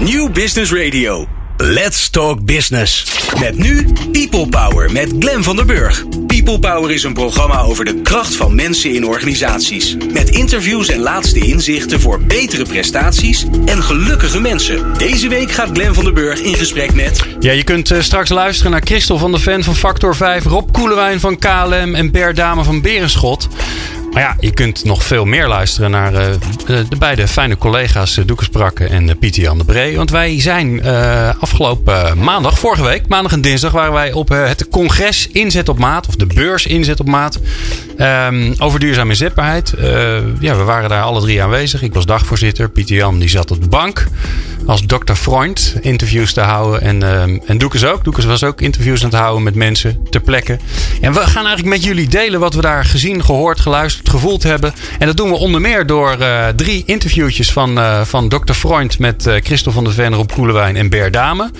New Business Radio. Let's Talk Business. Met nu People Power met Glen van der Burg. People Power is een programma over de kracht van mensen in organisaties. Met interviews en laatste inzichten voor betere prestaties en gelukkige mensen. Deze week gaat Glen van der Burg in gesprek met... Ja, je kunt uh, straks luisteren naar Christel van der Ven van Factor 5, Rob Koelewijn van KLM en Bert Dame van Berenschot. Maar ja, je kunt nog veel meer luisteren naar uh, de beide fijne collega's uh, Doekes Brakke en uh, Pieter Jan de Bree. Want wij zijn afgelopen maandag, vorige week, maandag en dinsdag, waren wij op het congres Inzet op Maat, of de beurs Inzet op Maat, um, over duurzame inzetbaarheid. ja, we waren daar alle drie aanwezig. Ik was dagvoorzitter. Pieter Jan die zat op de bank als Dr. Freund interviews te houden. En, uh, en Doekes ook. Doekes was ook interviews aan het houden met mensen ter plekke. En we gaan eigenlijk met jullie delen wat we daar gezien, gehoord, geluisterd, gevoeld hebben. En dat doen we onder meer door uh, drie interviewtjes van, uh, van Dr. Freund met uh, Christel van der Ven, op Koelewijn en Ber Dame.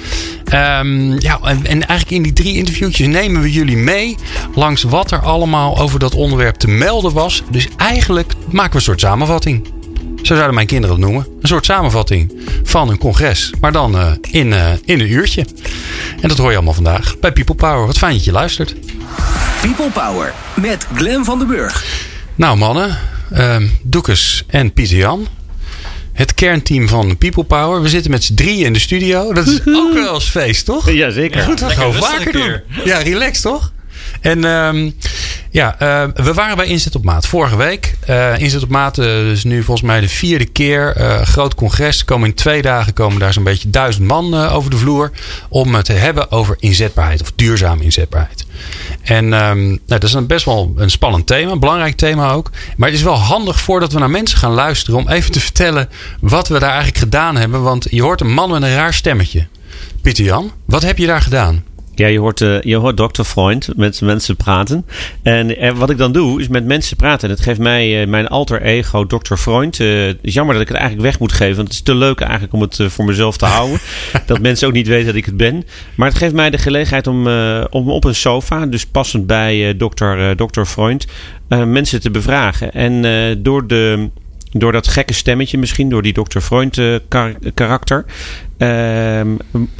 Um, ja, en, en eigenlijk in die drie interviewtjes nemen we jullie mee langs wat er allemaal over dat onderwerp te melden was. Dus eigenlijk maken we een soort samenvatting. Zo zouden mijn kinderen het noemen. Een soort samenvatting van een congres. Maar dan in, in een uurtje. En dat hoor je allemaal vandaag bij People Power. Wat fijn dat je luistert. People Power met Glen van den Burg. Nou mannen, uh, Doekes en Pieter Jan. Het kernteam van People Power. We zitten met z'n drieën in de studio. Dat is ook wel eens feest, toch? Ja, zeker. Ja, goed, dat gaan we vaker doen. Ja, relax toch? En um, ja, uh, we waren bij Inzet op Maat vorige week. Uh, Inzet op Maat uh, is nu volgens mij de vierde keer. groot congres. Komen in twee dagen komen daar zo'n beetje duizend man over de vloer. Om het te hebben over inzetbaarheid of duurzame inzetbaarheid. En um, nou, dat is een best wel een spannend thema. Belangrijk thema ook. Maar het is wel handig voordat we naar mensen gaan luisteren. Om even te vertellen wat we daar eigenlijk gedaan hebben. Want je hoort een man met een raar stemmetje. Pieter Jan, wat heb je daar gedaan? Ja, je hoort, uh, je hoort dokter Freund met mensen praten. En uh, wat ik dan doe, is met mensen praten. Dat geeft mij uh, mijn alter ego, dokter Freund. het is jammer dat ik het eigenlijk weg moet geven. Want het is te leuk eigenlijk om het voor mezelf te houden. dat mensen ook niet weten dat ik het ben. Maar het geeft mij de gelegenheid om, om op een sofa, dus passend bij dokter, dokter Freund, mensen te bevragen. En door de door dat gekke stemmetje misschien, door die Dr. Freund kar karakter,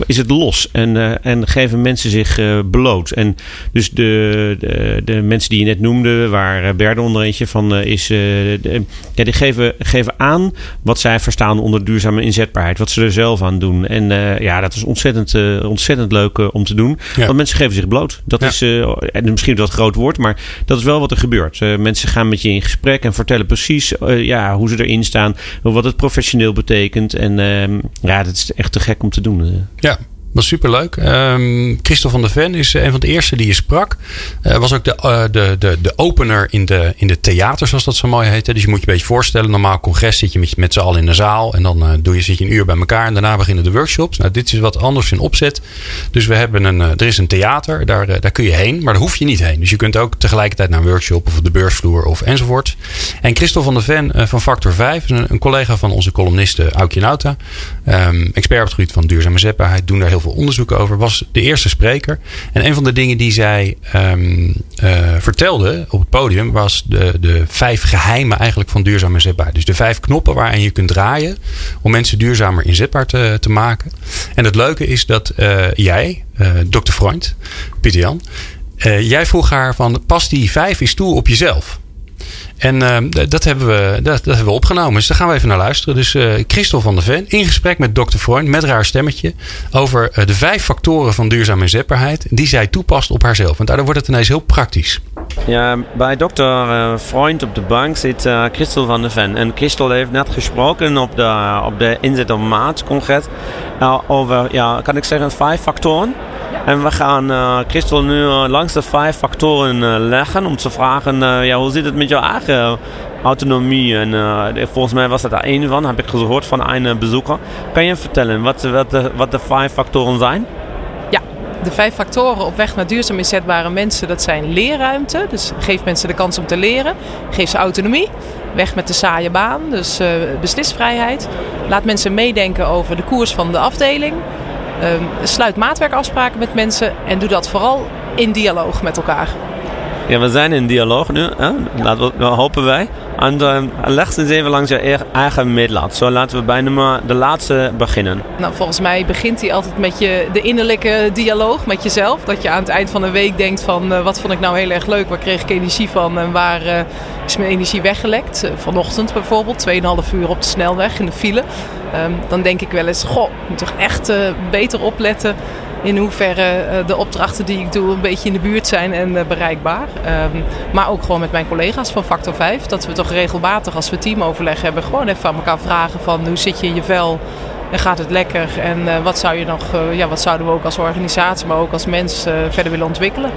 is het los en, uh, en geven mensen zich uh, bloot. En dus de, de, de, mensen die je net noemde, waar Berde onder eentje van is, de, ja, die geven, geven aan wat zij verstaan onder duurzame inzetbaarheid, wat ze er zelf aan doen. En ja, dat is ontzettend, ontzettend leuk om te doen, ja. want mensen geven zich bloot. Dat ja. is misschien dat groot woord, maar dat is wel wat er gebeurt. mensen gaan met je in gesprek en vertellen precies ja, hoe ze erin staan, wat het professioneel betekent. En ehm, ja, dat is echt te gek om te doen. Ja, was superleuk. Um, Christel van der Ven is een van de eerste die je sprak. Uh, was ook de, uh, de, de, de opener in de, in de theater, zoals dat zo mooi heet. Dus je moet je een beetje voorstellen. Normaal congres zit je met, met z'n allen in de zaal. En dan doe je, zit je een uur bij elkaar. En daarna beginnen de workshops. Nou, dit is wat anders in opzet. Dus we hebben een, er is een theater. Daar, daar kun je heen. Maar daar hoef je niet heen. Dus je kunt ook tegelijkertijd naar een workshop of de beursvloer of enzovoort. En Christel van der Ven van Factor 5 is een, een collega van onze columniste Aukje Nauta. Um, expert op het gebied van duurzame zetbaarheid. Doen daar heel veel onderzoek over. Was de eerste spreker. En een van de dingen die zij um, uh, vertelde op het podium was de, de vijf geheimen eigenlijk van duurzame inzetbaarheid. Dus de vijf knoppen waaraan je kunt draaien om mensen duurzamer inzetbaar te, te maken. En het leuke is dat uh, jij, uh, Dr. Freund, Pieter Jan, jij vroeg haar van pas die vijf eens toe op jezelf. En uh, dat, hebben we, dat, dat, hebben we opgenomen. Dus daar gaan we even naar luisteren. Dus uh, Christel van der Ven in gesprek met Dr. Freund met raar stemmetje. Over uh, de vijf factoren van duurzame inzetbaarheid. Die zij toepast op haarzelf. Want daardoor wordt het ineens heel praktisch. Ja, bij Dr. Freund op de bank zit Christel van der Ven. En Christel heeft net gesproken op de, op de Inzet op Maat congres. over, ja, kan ik zeggen, vijf factoren. En we gaan uh, Christel nu uh, langs de vijf factoren uh, leggen om te vragen, ja, hoe zit het met jouw eigen autonomie? En volgens mij was dat er één van, heb ik gehoord van een bezoeker. Kan je vertellen wat, wat, de, vijf factoren zijn? Ja, de vijf factoren op weg naar duurzaam inzetbare mensen, dat zijn leerruimte. Dus geef mensen de kans om te leren. Geef ze autonomie. Weg met de saaie baan, dus beslisvrijheid. Laat mensen meedenken over de koers van de afdeling. Um, sluit maatwerkafspraken met mensen en doe dat vooral in dialoog met elkaar. Ja, we zijn in dialoog nu, hè? Laten hopen wij. En uh, leg eens even langs je eigen meetlat. Zo laten we bij nummer de laatste beginnen. Nou, volgens mij begint hij altijd met je, de innerlijke dialoog met jezelf. Dat je aan het eind van de week denkt van uh, wat vond ik nou heel erg leuk, waar kreeg ik energie van en waar uh, is mijn energie weggelekt. vanochtend bijvoorbeeld, 2,5 uur op de snelweg in de file. Um, dan denk ik wel eens, goh, moet toch echt beter opletten in hoeverre de opdrachten die ik doe een beetje in de buurt zijn en bereikbaar. Um, maar ook gewoon met mijn collega's van Factor 5. Dat we toch regelmatig als we teamoverleg hebben gewoon even aan elkaar vragen van hoe zit je in je vel en gaat het lekker en uh, wat, zou je nog, uh, ja, wat zouden we ook als organisatie maar ook als mens uh, verder willen ontwikkelen.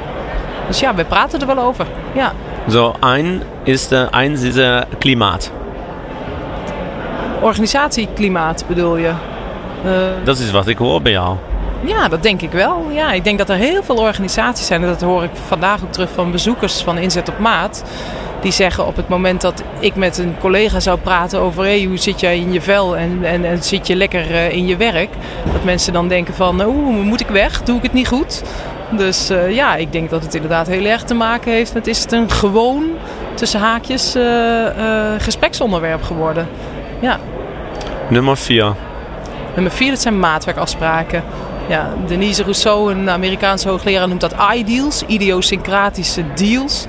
Dus ja, we praten er wel over. Ja. Zo, één is de, één is de klimaat. Organisatieklimaat bedoel je? dat is wat ik hoor bij jou. Ja, dat denk ik wel. Ja, ik denk dat er heel veel organisaties zijn. En dat hoor ik vandaag ook terug van bezoekers van Inzet op Maat. Die zeggen op het moment dat ik met een collega zou praten over hey, hoe zit jij in je vel en, en, en zit je lekker uh, in je werk. Dat mensen dan denken van oeh, moet ik weg? Doe ik het niet goed? Dus uh, ja, ik denk dat het inderdaad heel erg te maken heeft met is het een gewoon tussen haakjes uh, gespreksonderwerp geworden. Ja. Nummer 4. Nummer 4, dat zijn maatwerkafspraken. Ja, Denise Rousseau, een Amerikaanse hoogleraar, noemt dat ideals, idiosyncratische deals.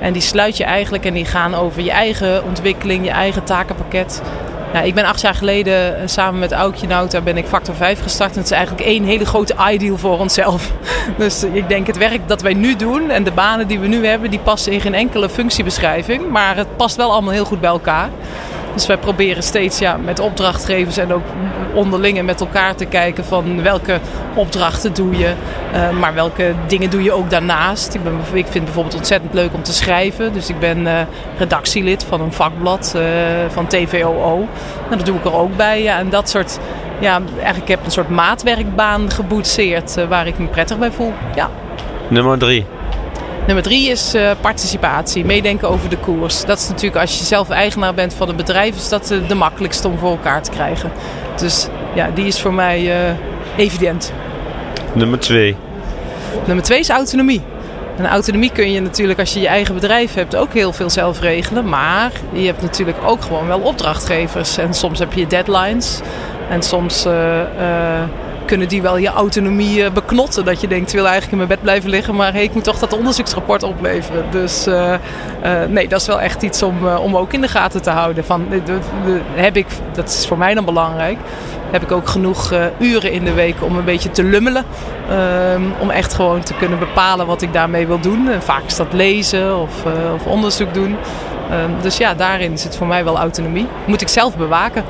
En die sluit je eigenlijk en die gaan over je eigen ontwikkeling, je eigen takenpakket. Ja, ik ben acht jaar geleden eh, samen met Aukje Nauta ben ik Factor 5 gestart. En het is eigenlijk één hele grote ideal voor onszelf. Dus ik denk het werk dat wij nu doen en de banen die we nu hebben, die passen in geen enkele functiebeschrijving. Maar het past wel allemaal heel goed bij elkaar. Dus wij proberen steeds ja, met opdrachtgevers en ook onderling met elkaar te kijken van welke opdrachten doe je, uh, maar welke dingen doe je ook daarnaast. Ik, ben, ik vind het bijvoorbeeld ontzettend leuk om te schrijven. Dus ik ben uh, redactielid van een vakblad uh, van TVOO. En dat doe ik er ook bij. Ja, en dat soort, ja, eigenlijk heb ik een soort maatwerkbaan geboetseerd waar ik me prettig bij voel. Ja. Nummer drie. Nummer drie is uh, participatie, meedenken over de koers. Dat is natuurlijk als je zelf eigenaar bent van een bedrijf, is dat de makkelijkste om voor elkaar te krijgen. Dus ja, die is voor mij uh, evident. Nummer twee. Nummer twee is autonomie. En autonomie kun je natuurlijk als je je eigen bedrijf hebt ook heel veel zelf regelen. Maar je hebt natuurlijk ook gewoon wel opdrachtgevers. En soms heb je deadlines. En soms kunnen die wel je autonomie beknotten. Dat je denkt, ik wil eigenlijk in mijn bed blijven liggen, maar ik moet toch dat onderzoeksrapport opleveren. Dus uh, uh, nee, dat is wel echt iets om, om ook in de gaten te houden. Van, heb ik, dat is voor mij dan belangrijk, heb ik ook genoeg uren in de week om een beetje te lummelen. Ehm, om echt gewoon te kunnen bepalen wat ik daarmee wil doen. En vaak is dat lezen of, of onderzoek doen. Ehm, dus ja, daarin zit voor mij wel autonomie. Moet ik zelf bewaken.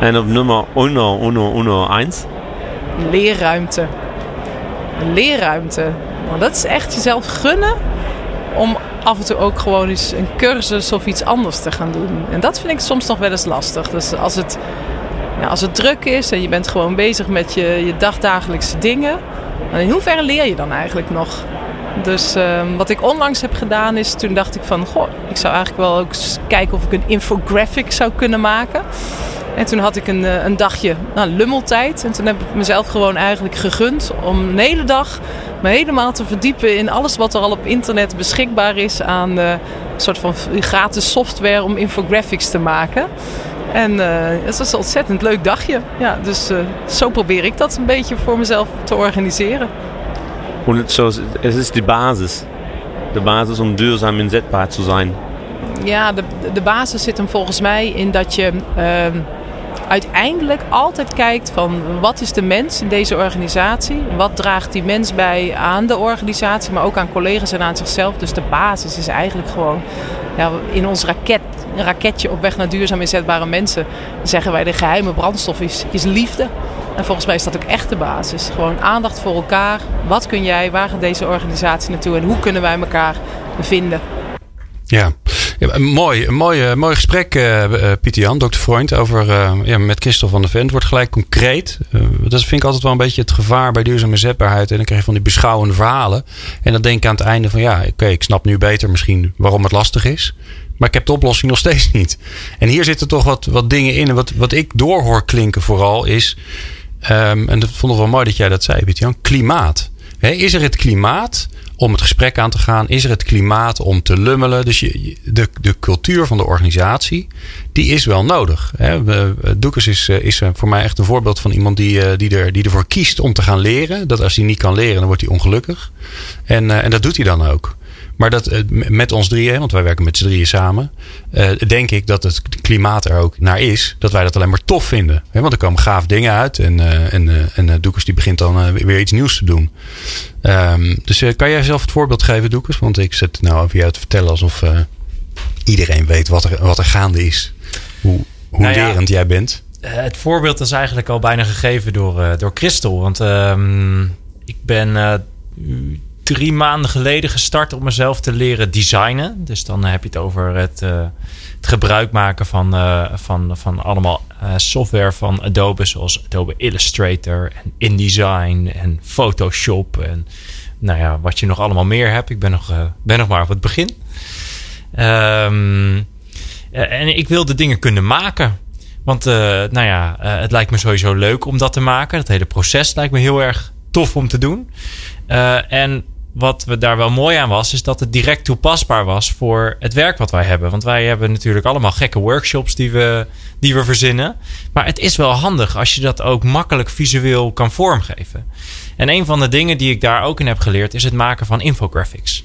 En op nummer 1, 1, 1, 1 leerruimte. Leerruimte. Want dat is echt jezelf gunnen om af en toe ook gewoon eens een cursus of iets anders te gaan doen. En dat vind ik soms nog wel eens lastig. Dus als het, ja, als het druk is en je bent gewoon bezig met je, je dagdagelijkse dingen, in hoeverre leer je dan eigenlijk nog? Dus uh, wat ik onlangs heb gedaan is, toen dacht ik van, goh, ik zou eigenlijk wel ook kijken of ik een infographic zou kunnen maken. En toen had ik een, eh, een dagje nou, lummeltijd. En toen heb ik mezelf gewoon eigenlijk gegund om een hele dag me helemaal te verdiepen in alles wat er al op internet beschikbaar is aan uh, een soort van gratis software om infographics te maken. En uh, het was een ontzettend leuk dagje. Ja, dus uh, zo probeer ik dat een beetje voor mezelf te organiseren. Het is de basis. De basis om duurzaam inzetbaar te zijn. Ja, de, de basis zit hem volgens mij in dat je uh, uiteindelijk altijd kijkt van wat is de mens in deze organisatie? Wat draagt die mens bij aan de organisatie, maar ook aan collega's en aan zichzelf. Dus de basis is eigenlijk gewoon ja, in ons raket, raketje op weg naar duurzaam inzetbare mensen. zeggen wij de geheime brandstof is, is liefde. En volgens mij is dat ook echt de basis. Gewoon aandacht voor elkaar. Wat kun jij? Waar gaat deze organisatie naartoe? En hoe kunnen wij elkaar vinden? Ja, ja, mooi, mooi, mooi gesprek, uh, Pieter Jan, dokter Freund, over, ja, met Christel van der Vent. Wordt gelijk concreet. dat vind ik altijd wel een beetje het gevaar bij duurzame zetbaarheid. En dan krijg je van die beschouwende verhalen. En dan denk ik aan het einde van, ja, oké, ik snap nu beter misschien waarom het lastig is. Maar ik heb de oplossing nog steeds niet. En hier zitten toch wat, wat dingen in. En wat, wat ik doorhoor klinken vooral is, um, en dat vond ik wel mooi dat jij dat zei, Pieter Jan, klimaat. He, is er het klimaat om het gesprek aan te gaan? Is er het klimaat om te lummelen? Dus je, de, de cultuur van de organisatie, die is wel nodig. Hè? Doekers is, is voor mij echt een voorbeeld van iemand die, die, er, die ervoor kiest om te gaan leren. Dat als hij niet kan leren, dan wordt hij ongelukkig. En, en dat doet hij dan ook. Maar dat, eh, met ons drieën, want wij werken met z'n drieën samen, uh, denk ik dat het klimaat er ook naar is. Dat wij dat alleen maar tof vinden. Want er komen gaaf dingen uit. En, uh, en, en Doekers die begint dan weer iets nieuws te doen. Um, dus kan jij zelf het voorbeeld geven, Doekers? Want ik zit nou over jou te vertellen alsof iedereen weet wat er, wat er gaande is. Hoe, hoe nou lerend jij bent. Het voorbeeld is eigenlijk al bijna gegeven door, door Christel. Want uh, ik ben drie maanden geleden gestart om mezelf te leren designen. Dus dan heb je het over het, uh, het gebruik maken van, uh, van, van allemaal uh, software van Adobe, zoals Adobe Illustrator en InDesign en Photoshop. En nou ja, wat je nog allemaal meer hebt. Ik ben nog, ben nog maar op het begin. Um, en ik wil de dingen kunnen maken. Want nou ja, het lijkt me sowieso leuk om dat te maken. Het hele proces lijkt me heel erg tof om te doen. En wat we daar wel mooi aan was, is dat het direct toepasbaar was voor het werk wat wij hebben. Want wij hebben natuurlijk allemaal gekke workshops die we, die we verzinnen. Maar het is wel handig als je dat ook makkelijk visueel kan vormgeven. En een van de dingen die ik daar ook in heb geleerd, is het maken van infographics.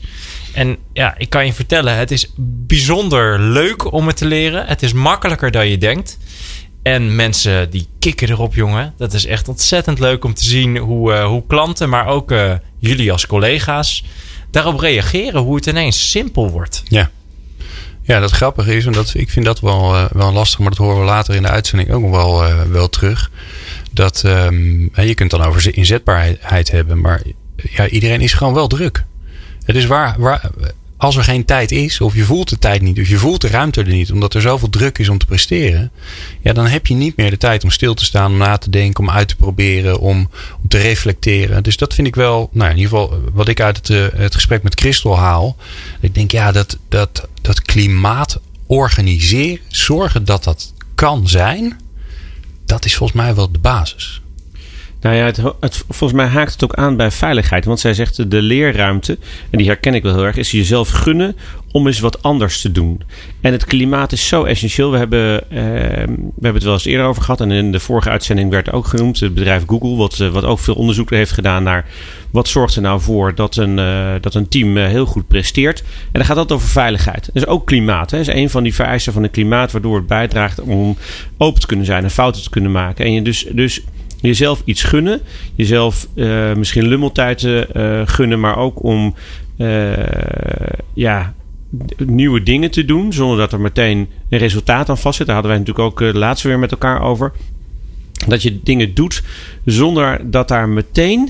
En ja, ik kan je vertellen, het is bijzonder leuk om het te leren. Het is makkelijker dan je denkt. En mensen die kikken erop, jongen. Dat is echt ontzettend leuk om te zien hoe, uh, hoe klanten, maar ook uh, jullie als collega's, daarop reageren. Hoe het ineens simpel wordt. Ja. Ja, dat grappige is, en ik vind dat wel, uh, wel lastig, maar dat horen we later in de uitzending ook wel, wel terug. Dat um, je kunt dan over inzetbaarheid hebben, maar ja, iedereen is gewoon wel druk. Het is waar, waar als er geen tijd is, of je voelt de tijd niet, of je voelt de ruimte er niet, omdat er zoveel druk is om te presteren, ja, dan heb je niet meer de tijd om stil te staan, om na te denken, om uit te proberen, om, te reflecteren. Dus dat vind ik wel, nou in ieder geval, wat ik uit het, eh, het gesprek met Christel haal. Ik denk, ja, dat, dat, dat klimaat organiseren, zorgen dat dat kan zijn, dat is volgens mij wel de basis. Nou ja, het, het, volgens mij haakt het ook aan bij veiligheid. Want zij zegt de leerruimte, en die herken ik wel heel erg, is jezelf gunnen om eens wat anders te doen. En het klimaat is zo essentieel. We hebben, eh, we hebben het wel eens eerder over gehad. En in de vorige uitzending werd ook genoemd het bedrijf Google, wat, eh, wat ook veel onderzoek heeft gedaan naar wat zorgt er nou voor dat een, uh, dat een team heel goed presteert. En dan gaat dat over veiligheid. Dus ook klimaat. Dat is een van die vereisten van het klimaat, waardoor het bijdraagt om open te kunnen zijn en fouten te kunnen maken. En je dus. dus jezelf iets gunnen. Jezelf uh, misschien lummeltijden uh, gunnen, maar ook om uh, ja, nieuwe dingen te doen. Zonder dat er meteen een resultaat aan vastzit. Daar hadden wij natuurlijk ook laatst weer met elkaar over. Dat je dingen doet zonder dat daar meteen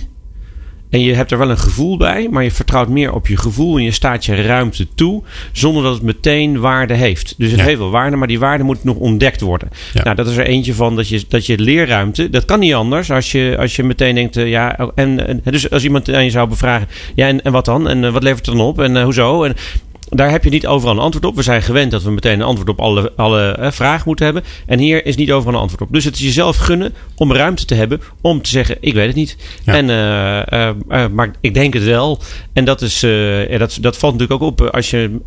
en je hebt er wel een gevoel bij, maar je vertrouwt meer op je gevoel en je staat je ruimte toe, zonder dat het meteen waarde heeft. Dus het heeft wel waarde, maar die waarde moet nog ontdekt worden. Nou, dat is er eentje van dat je, dat je leerruimte, dat kan niet anders als je, als je meteen denkt, uh, ja, en, en, dus als iemand aan je zou bevragen, ja, en, en wat dan? En uh, wat levert het dan op? En uh, hoezo? En daar heb je niet overal een antwoord op. We zijn gewend dat we meteen een antwoord op alle, alle uh, vragen moeten hebben. En hier is niet overal een antwoord op. Dus het is jezelf gunnen om ruimte te hebben om te zeggen: Ik weet het niet. En, uh, uh, maar ik denk het wel. En dat, is, ja, dat, dat valt natuurlijk ook op als je.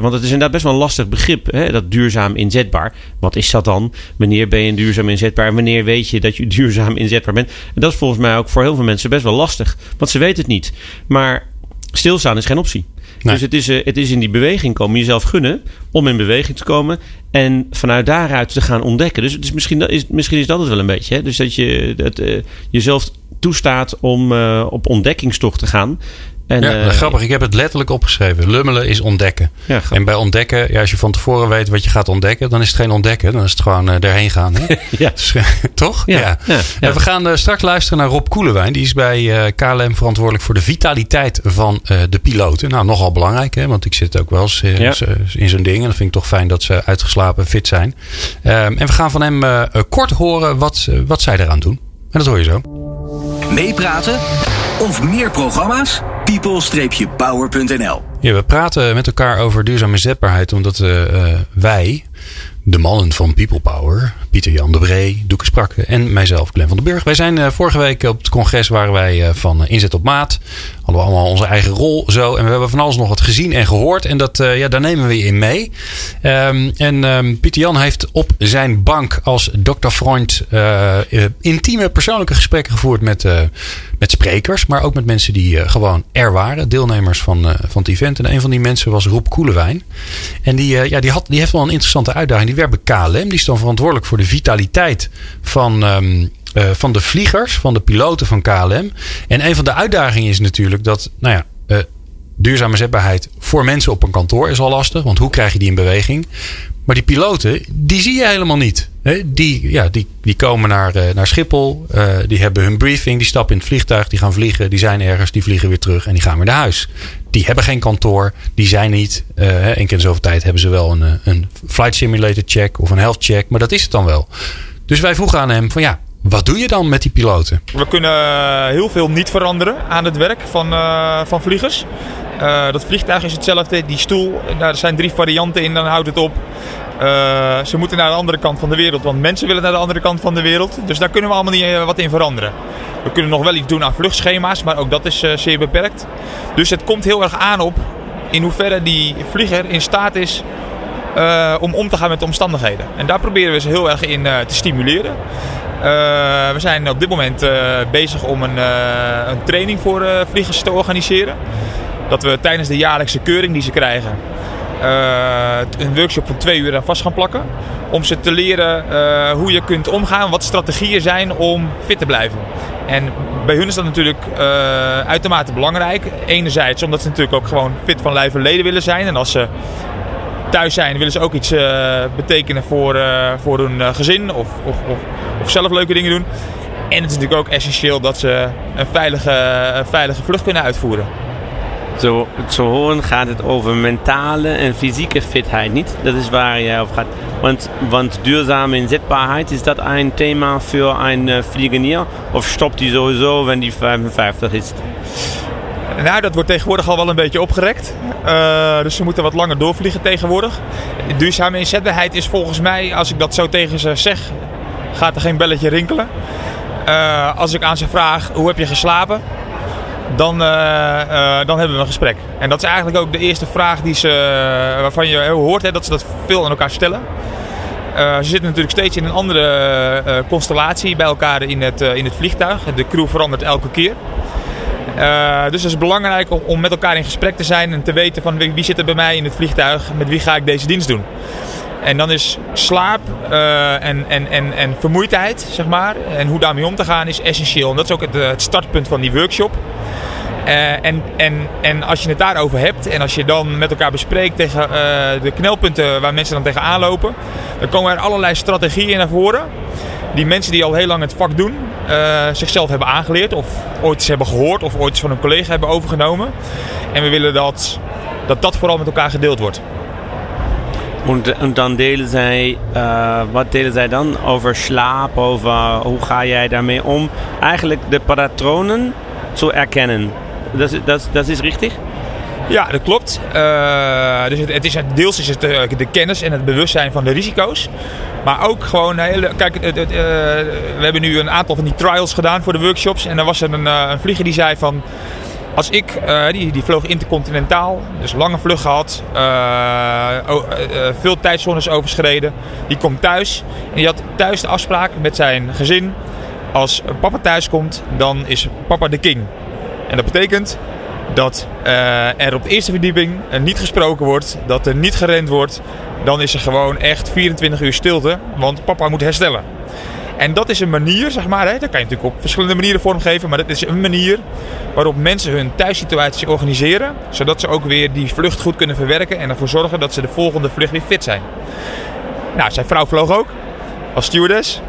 want het is inderdaad best wel een lastig begrip, hè, dat duurzaam inzetbaar. Wat is dat dan? Wanneer ben je duurzaam inzetbaar? En wanneer weet je dat je duurzaam inzetbaar bent? En dat is volgens mij ook voor heel veel mensen best wel lastig. Want ze weten het niet. Maar stilstaan is geen optie. Dus het is, uh, het is in die beweging komen, jezelf gunnen om in beweging te komen en vanuit daaruit te gaan ontdekken. Dus, misschien, is, misschien is dat het wel een beetje. Hè? Dus dat je dat, uh, jezelf toestaat om uh, op ontdekkingstocht te gaan. En, ja, uh, grappig. Ik heb het letterlijk opgeschreven. Lummelen is ontdekken. Ja, en bij ontdekken, ja, als je van tevoren weet wat je gaat ontdekken, dan is het geen ontdekken. Dan is het gewoon uh, erheen gaan. Hè? ja. Dus, toch? Ja. ja. we gaan uh, straks luisteren naar Rob Koelewijn. Die is bij KLM verantwoordelijk voor de vitaliteit van de piloten. Nou, nogal belangrijk, hè? want ik zit ook wel eens in zo'n ding. En dan vind ik toch fijn dat ze uitgeslapen fit zijn. Um, en we gaan van hem kort horen wat, wat zij eraan doen. En dat hoor je zo. Meepraten of meer programma's? people-power.nl Ja, we praten met elkaar over duurzame inzetbaarheid omdat uh, wij, de mannen van People Power, Pieter-Jan de Bree, Doeke Sprakke en mijzelf, Glenn van den Burg. Wij zijn vorige week op het congres waren wij van Inzet op Maat. Hadden we allemaal onze eigen rol zo. En we hebben van alles nog wat gezien en gehoord. En dat, ja, daar nemen we je in mee. Um, en um, Pieter-Jan heeft op zijn bank als Dr. Freund intieme persoonlijke gesprekken gevoerd met, met sprekers. Maar ook met mensen die gewoon er waren. Deelnemers van, van het event. En een van die mensen was Roep Koelewijn. En die, ja, die, had, die heeft wel een interessante uitdaging. Die werkt bij KLM. Die is dan verantwoordelijk voor de vitaliteit van, um, uh, van de vliegers, van de piloten van KLM. En een van de uitdagingen is natuurlijk dat, nou ja, uh, duurzame zetbaarheid voor mensen op een kantoor is al lastig. Want hoe krijg je die in beweging? Maar die piloten, die zie je helemaal niet. Die, ja, die, die komen naar, uh, naar Schiphol, die hebben hun briefing, die stappen in het vliegtuig, die gaan vliegen, die zijn ergens, die vliegen weer terug en die gaan weer naar huis. Die hebben geen kantoor, die zijn niet. Uh, Eén keer zoveel tijd hebben ze wel een, een flight simulator check of een health check, maar dat is het dan wel. Dus wij vroegen aan hem van ja, wat doe je dan met die piloten? We kunnen heel veel niet veranderen aan het werk van, uh, van vliegers. Uh, dat vliegtuig is hetzelfde, die stoel, er zijn drie varianten in, dan houdt het op. Ze moeten naar de andere kant van de wereld, want mensen willen naar de andere kant van de wereld. Dus daar kunnen we allemaal niet wat in veranderen. We kunnen nog wel iets doen aan vluchtschema's, maar ook dat is zeer beperkt. Dus het komt heel erg aan op in hoeverre die vlieger in staat is om om te gaan met de omstandigheden. En daar proberen we ze heel erg in te stimuleren. We zijn op dit moment bezig om een, een training voor vliegers te organiseren. Dat we tijdens de jaarlijkse keuring die ze krijgen, een workshop van twee uur vast gaan plakken. Om ze te leren hoe je kunt omgaan, wat strategieën zijn om fit te blijven. En bij hun is dat natuurlijk uitermate belangrijk. Enerzijds omdat ze natuurlijk ook gewoon fit van lijf en leden willen zijn. En als ze thuis zijn willen ze ook iets betekenen voor, voor hun gezin of, of, of, of zelf leuke dingen doen. En het is natuurlijk ook essentieel dat ze een veilige, een veilige vlucht kunnen uitvoeren. Zo te horen gaat het over mentale en fysieke fitheid niet. Dat is waar je over gaat. Want, want duurzame inzetbaarheid, is dat een thema voor een uh, vliegenier? Of stopt die sowieso, wenn die 55 is? Nou, dat wordt tegenwoordig al wel een beetje opgerekt. Uh, dus ze moeten wat langer doorvliegen tegenwoordig. Duurzame inzetbaarheid is volgens mij, als ik dat zo tegen ze zeg, gaat er geen belletje rinkelen. Uh, als ik aan ze vraag, hoe heb je geslapen? dan, uh, uh, dan hebben we een gesprek. En dat is eigenlijk ook de eerste vraag die ze, waarvan je hoort hè, dat ze dat veel aan elkaar stellen. ze zitten natuurlijk steeds in een andere constellatie bij elkaar in het, in het vliegtuig. De crew verandert elke keer. dus het is belangrijk om, om, met elkaar in gesprek te zijn en te weten van wie, wie zit er bij mij in het vliegtuig, met wie ga ik deze dienst doen. En dan is slaap uh, en, en, en, en vermoeidheid, zeg maar, en hoe daarmee om te gaan, is essentieel. En dat is ook het, het startpunt van die workshop. Uh, en, en, en als je het daarover hebt en als je dan met elkaar bespreekt tegen de knelpunten waar mensen dan tegenaan lopen, dan komen er allerlei strategieën naar voren. Die mensen die al heel lang het vak doen, zichzelf hebben aangeleerd of ooit eens hebben gehoord of ooit eens van een collega hebben overgenomen. En we willen dat dat, dat vooral met elkaar gedeeld wordt. En, dan delen zij, uh, wat delen zij dan over slaap, over hoe ga jij daarmee om? Eigenlijk de patronen te erkennen. Dat, dat, dat is richtig? Ja, dat klopt. Uh, dus het, het, is, deels is het de, de, kennis en het bewustzijn van de risico's. Maar ook gewoon, hele, kijk, het, we hebben nu een aantal van die trials gedaan voor de workshops. En er was er een, een vlieger die zei van, als ik, die, die vloog intercontinentaal, dus lange vlucht gehad, veel tijdzones overschreden. Die komt thuis en die had thuis de afspraak met zijn gezin. Als papa thuis komt, dan is papa de king. En dat betekent dat er op de eerste verdieping niet gesproken wordt, dat er niet gerend wordt. Dan is er gewoon echt 24 uur stilte, want papa moet herstellen. En dat is een manier, zeg maar, hè, dat kan je natuurlijk op verschillende manieren vormgeven, maar dat is een manier waarop mensen hun thuissituatie organiseren, zodat ze ook weer die vlucht goed kunnen verwerken en ervoor zorgen dat ze de volgende vlucht weer fit zijn. Nou, zijn vrouw vloog ook als stewardess.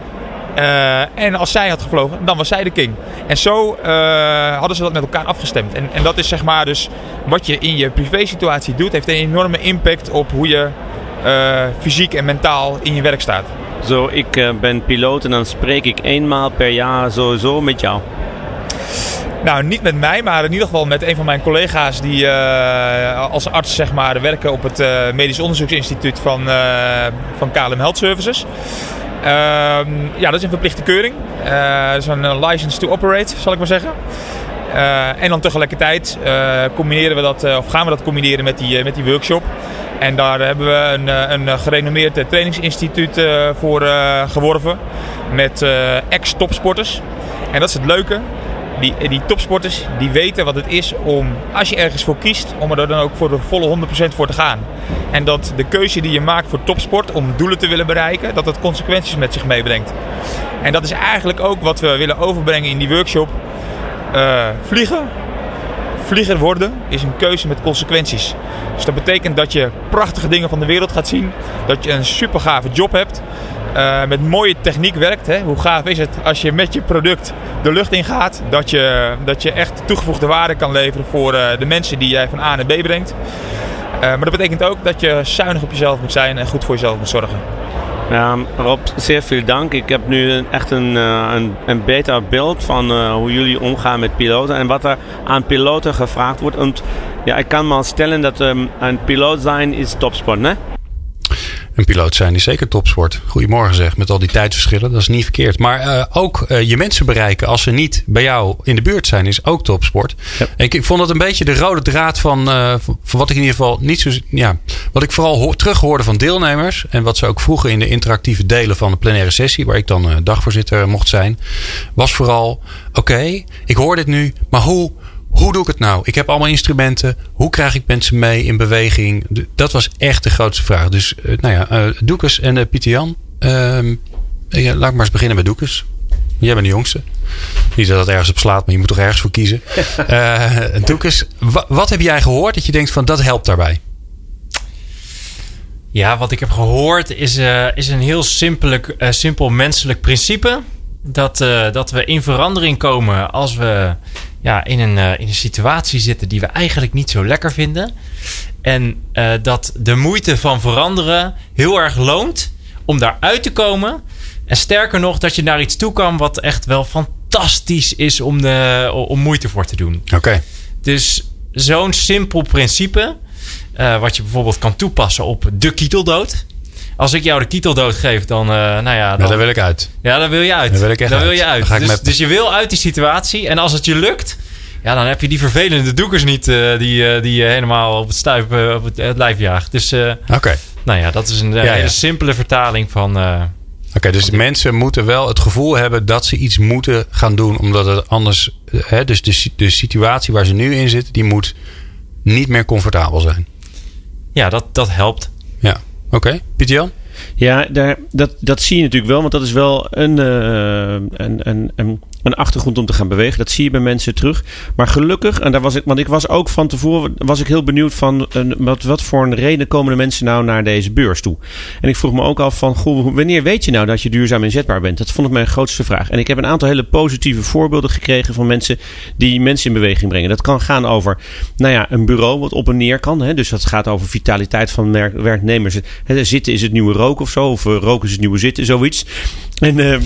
Uh, en als zij had gevlogen, dan was zij de king. En zo uh, hadden ze dat met elkaar afgestemd. En, en dat is zeg maar dus wat je in je privé-situatie doet, heeft een enorme impact op hoe je uh, fysiek en mentaal in je werk staat. Zo, ik ben piloot en dan spreek ik eenmaal per jaar sowieso met jou. Nou, niet met mij, maar in ieder geval met een van mijn collega's die uh, als arts zeg maar, werken op het uh, Medisch Onderzoeksinstituut van, van KLM Health Services. Ehm, ja, dat is een verplichte keuring. Dat is een eh, license to operate, zal ik maar zeggen. En dan tegelijkertijd combineren we dat, of gaan we dat combineren met die, met die workshop. En daar hebben we een, een gerenommeerd trainingsinstituut voor geworven. Met ex-topsporters. En dat is het leuke die, die topsporters die weten wat het is om, als je ergens voor kiest, om er dan ook voor de volle 100% voor te gaan. En dat de keuze die je maakt voor topsport om doelen te willen bereiken, dat dat consequenties met zich meebrengt. En dat is eigenlijk ook wat we willen overbrengen in die workshop. Vliegen, vlieger worden is een keuze met consequenties. Dus dat betekent dat je prachtige dingen van de wereld gaat zien. Dat je een super gave job hebt. Uh, met mooie techniek werkt. Hè? Hoe gaaf is het als je met je product de lucht in gaat. Dat je, dat je echt toegevoegde waarde kan leveren voor uh, de mensen die jij van A naar B brengt. Uh, maar dat betekent ook dat je zuinig op jezelf moet zijn en goed voor jezelf moet zorgen. Ja, Rob, zeer veel dank. Ik heb nu echt een, een, een beter beeld van uh, hoe jullie omgaan met piloten en wat er aan piloten gevraagd wordt. En ja, ik kan me stellen dat um, een piloot zijn is topsport, hè? Een piloot zijn is zeker topsport. Goedemorgen zeg, met al die tijdverschillen. Dat is niet verkeerd. Maar uh, ook uh, je mensen bereiken als ze niet bij jou in de buurt zijn, is ook topsport. Ja. Ik, ik vond dat een beetje de rode draad van, uh, van wat ik in ieder geval niet zo. Ja, wat ik vooral ho terug hoorde van deelnemers. En wat ze ook vroegen in de interactieve delen van de plenaire sessie, waar ik dan dagvoorzitter mocht zijn. Was vooral: oké, okay, ik hoor dit nu, maar hoe hoe doe ik het nou? Ik heb allemaal instrumenten. Hoe krijg ik mensen mee in beweging? Dat was echt de grootste vraag. Dus uh, nou ja, uh, Doekes en uh, Pieter Jan. Uh, ja, laat ik maar eens beginnen met Doekes. Jij bent de jongste. Niet dat het ergens op slaat, maar je moet toch ergens voor kiezen. Doekes, wat heb jij gehoord dat je denkt van dat helpt daarbij? Ja, wat ik heb gehoord is, is een heel simpelijk, simpel menselijk principe. Dat, dat we in verandering komen als we ja, in, een, uh, in een situatie zitten die we eigenlijk niet zo lekker vinden. En uh, dat de moeite van veranderen heel erg loont om daaruit te komen. En sterker nog, dat je naar iets toe kan wat echt wel fantastisch is om, de, om moeite voor te doen. Oké. Dus zo'n simpel principe, wat je bijvoorbeeld kan toepassen op de kieteldood als ik jou de kieteldood geef, dan, uh, nou ja, dan... Ja, daar wil ik uit. Ja, daar wil je uit. Daar wil ik echt uit. wil je uit. Dus, met... dus, je wil uit die situatie. En als het je lukt, ja, dan heb je die vervelende doekers niet uh, die, uh, die je helemaal op het stuip op het, het, lijf jaagt. Dus, Oké. Okay. Nou ja, dat is een, ja, een simpele vertaling van... Oké, okay, dus mensen moeten wel het gevoel hebben dat ze iets moeten gaan doen, omdat het anders... Hè, dus de, de situatie waar ze nu in zitten, die moet niet meer comfortabel zijn. Ja, dat, dat helpt. Ja, oké. Okay. Ja, daar, dat, dat zie je natuurlijk wel, want dat is wel een, uh, een, een, een achtergrond om te gaan bewegen. Dat zie je bij mensen terug. Maar gelukkig, en daar was ik, want ik was ook van tevoren was ik heel benieuwd van een, wat, wat voor een reden komen de mensen nou naar deze beurs toe. En ik vroeg me ook af van, goh, wanneer weet je nou dat je duurzaam inzetbaar bent? Dat vond ik mijn grootste vraag. En ik heb een aantal hele positieve voorbeelden gekregen van mensen die mensen in beweging brengen. Dat kan gaan over, nou ja, een bureau wat op en neer kan. Hè? Dus dat gaat over vitaliteit van werknemers. Zitten is het nieuwe roken of zo, of roken is het nieuwe zitten, zoiets. En uh,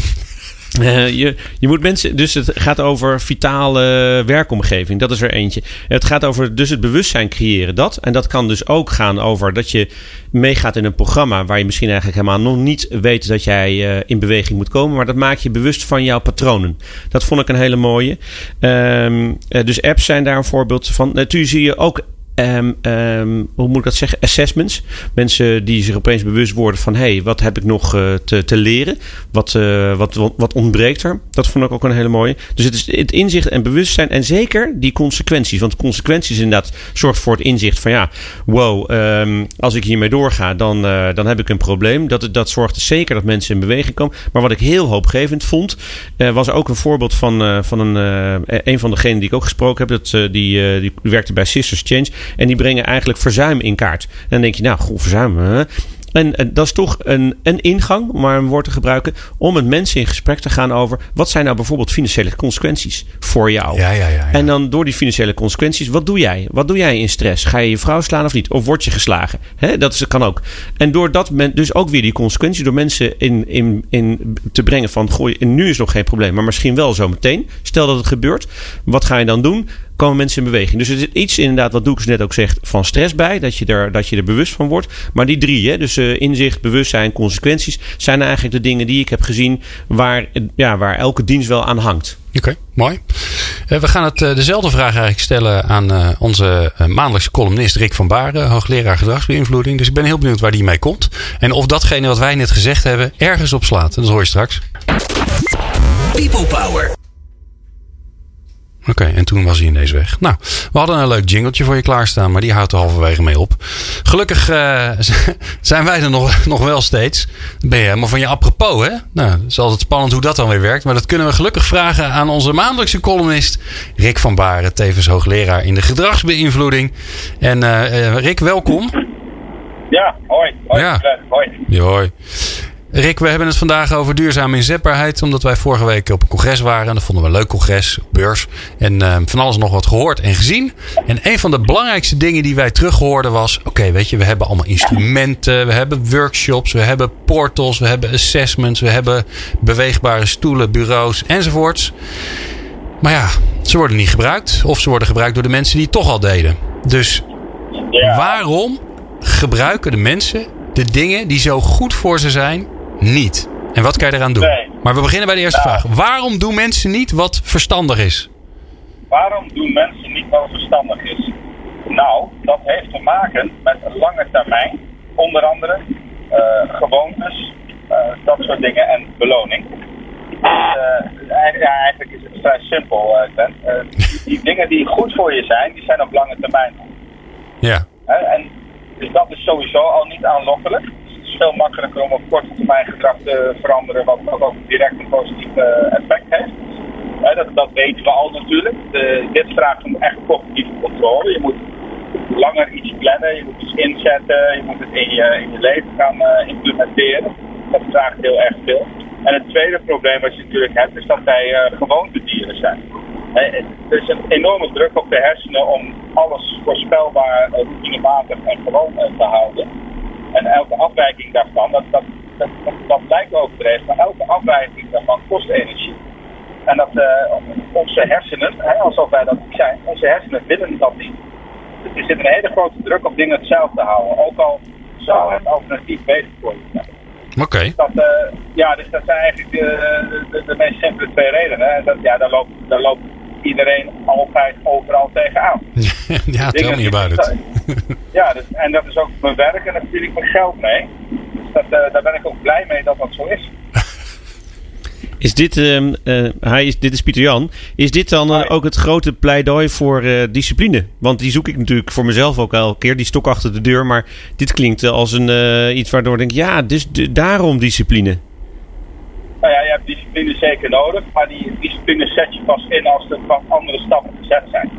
uh, je, je moet mensen, dus het gaat over vitale werkomgeving. Dat is er eentje. Het gaat over dus het bewustzijn creëren. Dat. En dat kan dus ook gaan over dat je meegaat in een programma waar je misschien eigenlijk helemaal nog niet weet dat jij uh, in beweging moet komen. Maar dat maakt je bewust van jouw patronen. Dat vond ik een hele mooie. Um, uh, dus apps zijn daar een voorbeeld van. Natuurlijk zie je ook Um, um, hoe moet ik dat zeggen? Assessments. Mensen die zich opeens bewust worden van: hé, hey, wat heb ik nog uh, te, te leren? Wat, uh, wat, wat, wat, ontbreekt er? Dat vond ik ook een hele mooie. Dus het is het inzicht en bewustzijn en zeker die consequenties. Want consequenties inderdaad zorgt voor het inzicht van: ja, wow, um, als ik hiermee doorga, dan, uh, dan heb ik een probleem. Dat, dat zorgt zeker dat mensen in beweging komen. Maar wat ik heel hoopgevend vond, was ook een voorbeeld van, van een, een van degenen die ik ook gesproken heb. Dat, die, die werkte bij Sisters Change. En die brengen eigenlijk verzuim in kaart. En dan denk je, nou, goed, verzuim. Hè? En, en, dat is toch een, een ingang, maar een woord te gebruiken, om met mensen in gesprek te gaan over wat zijn nou bijvoorbeeld financiële consequenties voor jou. Ja, ja, ja. En dan door die financiële consequenties, wat doe jij? Wat doe jij in stress? Ga je je vrouw slaan of niet? Of word je geslagen? Dat is, kan ook. En door dat men, dus ook weer die consequenties, door mensen in, in, in te brengen van, gooi, nu is nog geen probleem, maar misschien wel zo meteen. Stel dat het gebeurt, wat ga je dan doen? Komen mensen in beweging. Dus er zit iets inderdaad, wat Doekes net ook zegt, van stress bij. Dat je er, dat je er bewust van wordt. Maar die drie, hè, dus uh, inzicht, bewustzijn, consequenties, zijn eigenlijk de dingen die ik heb gezien waar, ja, waar elke dienst wel aan hangt. Oké, mooi. Uh, we gaan het, uh, dezelfde vraag eigenlijk stellen aan onze maandelijkse columnist Rick van Baren, hoogleraar gedragsbeïnvloeding. Dus ik ben heel benieuwd waar die mee komt. En of datgene wat wij net gezegd hebben ergens op slaat. Dat hoor je straks. People Power. Oké, okay, en toen was hij ineens weg. Nou, we hadden een leuk jingletje voor je klaarstaan, maar die houdt er halverwege mee op. Gelukkig uh, zijn wij er nog, nog wel steeds. Ben je helemaal van je apropos, hè? Nou, het is altijd spannend hoe dat dan weer werkt. Maar dat kunnen we gelukkig vragen aan onze maandelijkse columnist Rick van Baren, tevens hoogleraar in de gedragsbeïnvloeding. En uh, Rick, welkom. Ja, hoi. Hoi. Ja. hoi. Ja, hoi. Rick, we hebben het vandaag over duurzame inzetbaarheid. Omdat wij vorige week op een congres waren. En dat vonden we een leuk congres, beurs. En uh, van alles nog wat gehoord en gezien. En een van de belangrijkste dingen die wij terughoorden was... Oké, weet je, we hebben allemaal instrumenten. We hebben workshops. We hebben portals. We hebben assessments. We hebben beweegbare stoelen, bureaus enzovoorts. Maar ja, ze worden niet gebruikt. Of ze worden gebruikt door de mensen die het toch al deden. Dus waarom gebruiken de mensen de dingen die zo goed voor ze zijn niet? En wat kan je eraan doen? Nee. Maar we beginnen bij de eerste vraag. Waarom doen mensen niet wat verstandig is? Waarom doen mensen niet wat verstandig is? Nou, dat heeft te maken met een lange termijn. Onder andere uh, gewoontes, uh, dat soort dingen en beloning. Uh, ja, eigenlijk is het vrij simpel, Ben. Die, die, dingen die goed voor je zijn, die zijn op lange termijn. Ja. en dus dat is sowieso al niet aanlokkelijk veel makkelijker om op korte termijn gedrag te veranderen, wat, ook direct een positief uh, effect heeft. dat, dat, weten we al natuurlijk. Dit vraagt om echt cognitieve controle. Je moet langer iets plannen, je moet iets inzetten, je moet het in je, in je leven gaan uh, implementeren. Dat vraagt heel erg veel. En het tweede probleem wat je natuurlijk hebt, is dat wij uh, gewoontedieren zijn. Er is een enorme druk op de hersenen om alles voorspelbaar, routinewaardig en gewoon te houden. En elke afwijking daarvan, dat, dat, dat, dat, lijkt overdreven, maar elke afwijking daarvan kost energie. En dat uh, onze hersenen, hè, alsof wij dat niet zijn, onze hersenen willen dat niet. Dus er zit een hele grote druk op dingen hetzelfde te houden. Ook al zou het alternatief beter voor je zijn. Oké. Okay. Dus uh, ja, dus dat zijn eigenlijk de, de, de meest simpele twee redenen. En dat, ja, daar loopt, daar loopt iedereen altijd overal tegenaan. ja, tel me about it. ja, dus, en dat is ook mijn werk en daar verdien ik mijn geld mee. Dus dat, uh, daar ben ik ook blij mee dat dat zo is. Is dit, uh, uh, hij is, dit is Pieter Jan. Is dit dan uh, ook het grote pleidooi voor discipline? Want die zoek ik natuurlijk voor mezelf ook elke keer, die stok achter de deur. Maar dit klinkt als een, iets waardoor ik denk, ja, dus daarom discipline. Nou ja, je hebt discipline zeker nodig, maar die discipline zet je pas in als er andere stappen gezet zijn.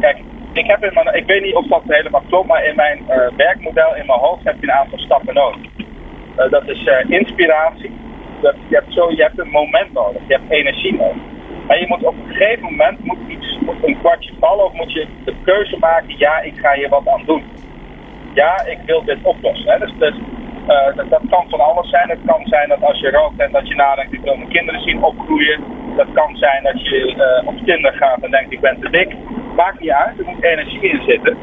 Kijk, ik, ik weet niet of dat helemaal klopt, maar in mijn uh, werkmodel, in mijn hoofd, heb je een aantal stappen nodig. Uh, dat is uh, inspiratie. Dat, je, hebt zo, je hebt een moment nodig, je hebt energie nodig. En je moet op een gegeven moment moet iets, een kwartje vallen of moet je de keuze maken, ja, ik ga hier wat aan doen. Ja, ik wil dit oplossen. Hè. Dus, dus dat, kan van alles zijn. Het kan zijn dat als je rookt en dat je nadenkt, ik wil mijn kinderen zien opgroeien. Dat kan zijn dat je op Tinder gaat en denkt, ik ben te dik. Maakt niet uit, er moet energie in zitten.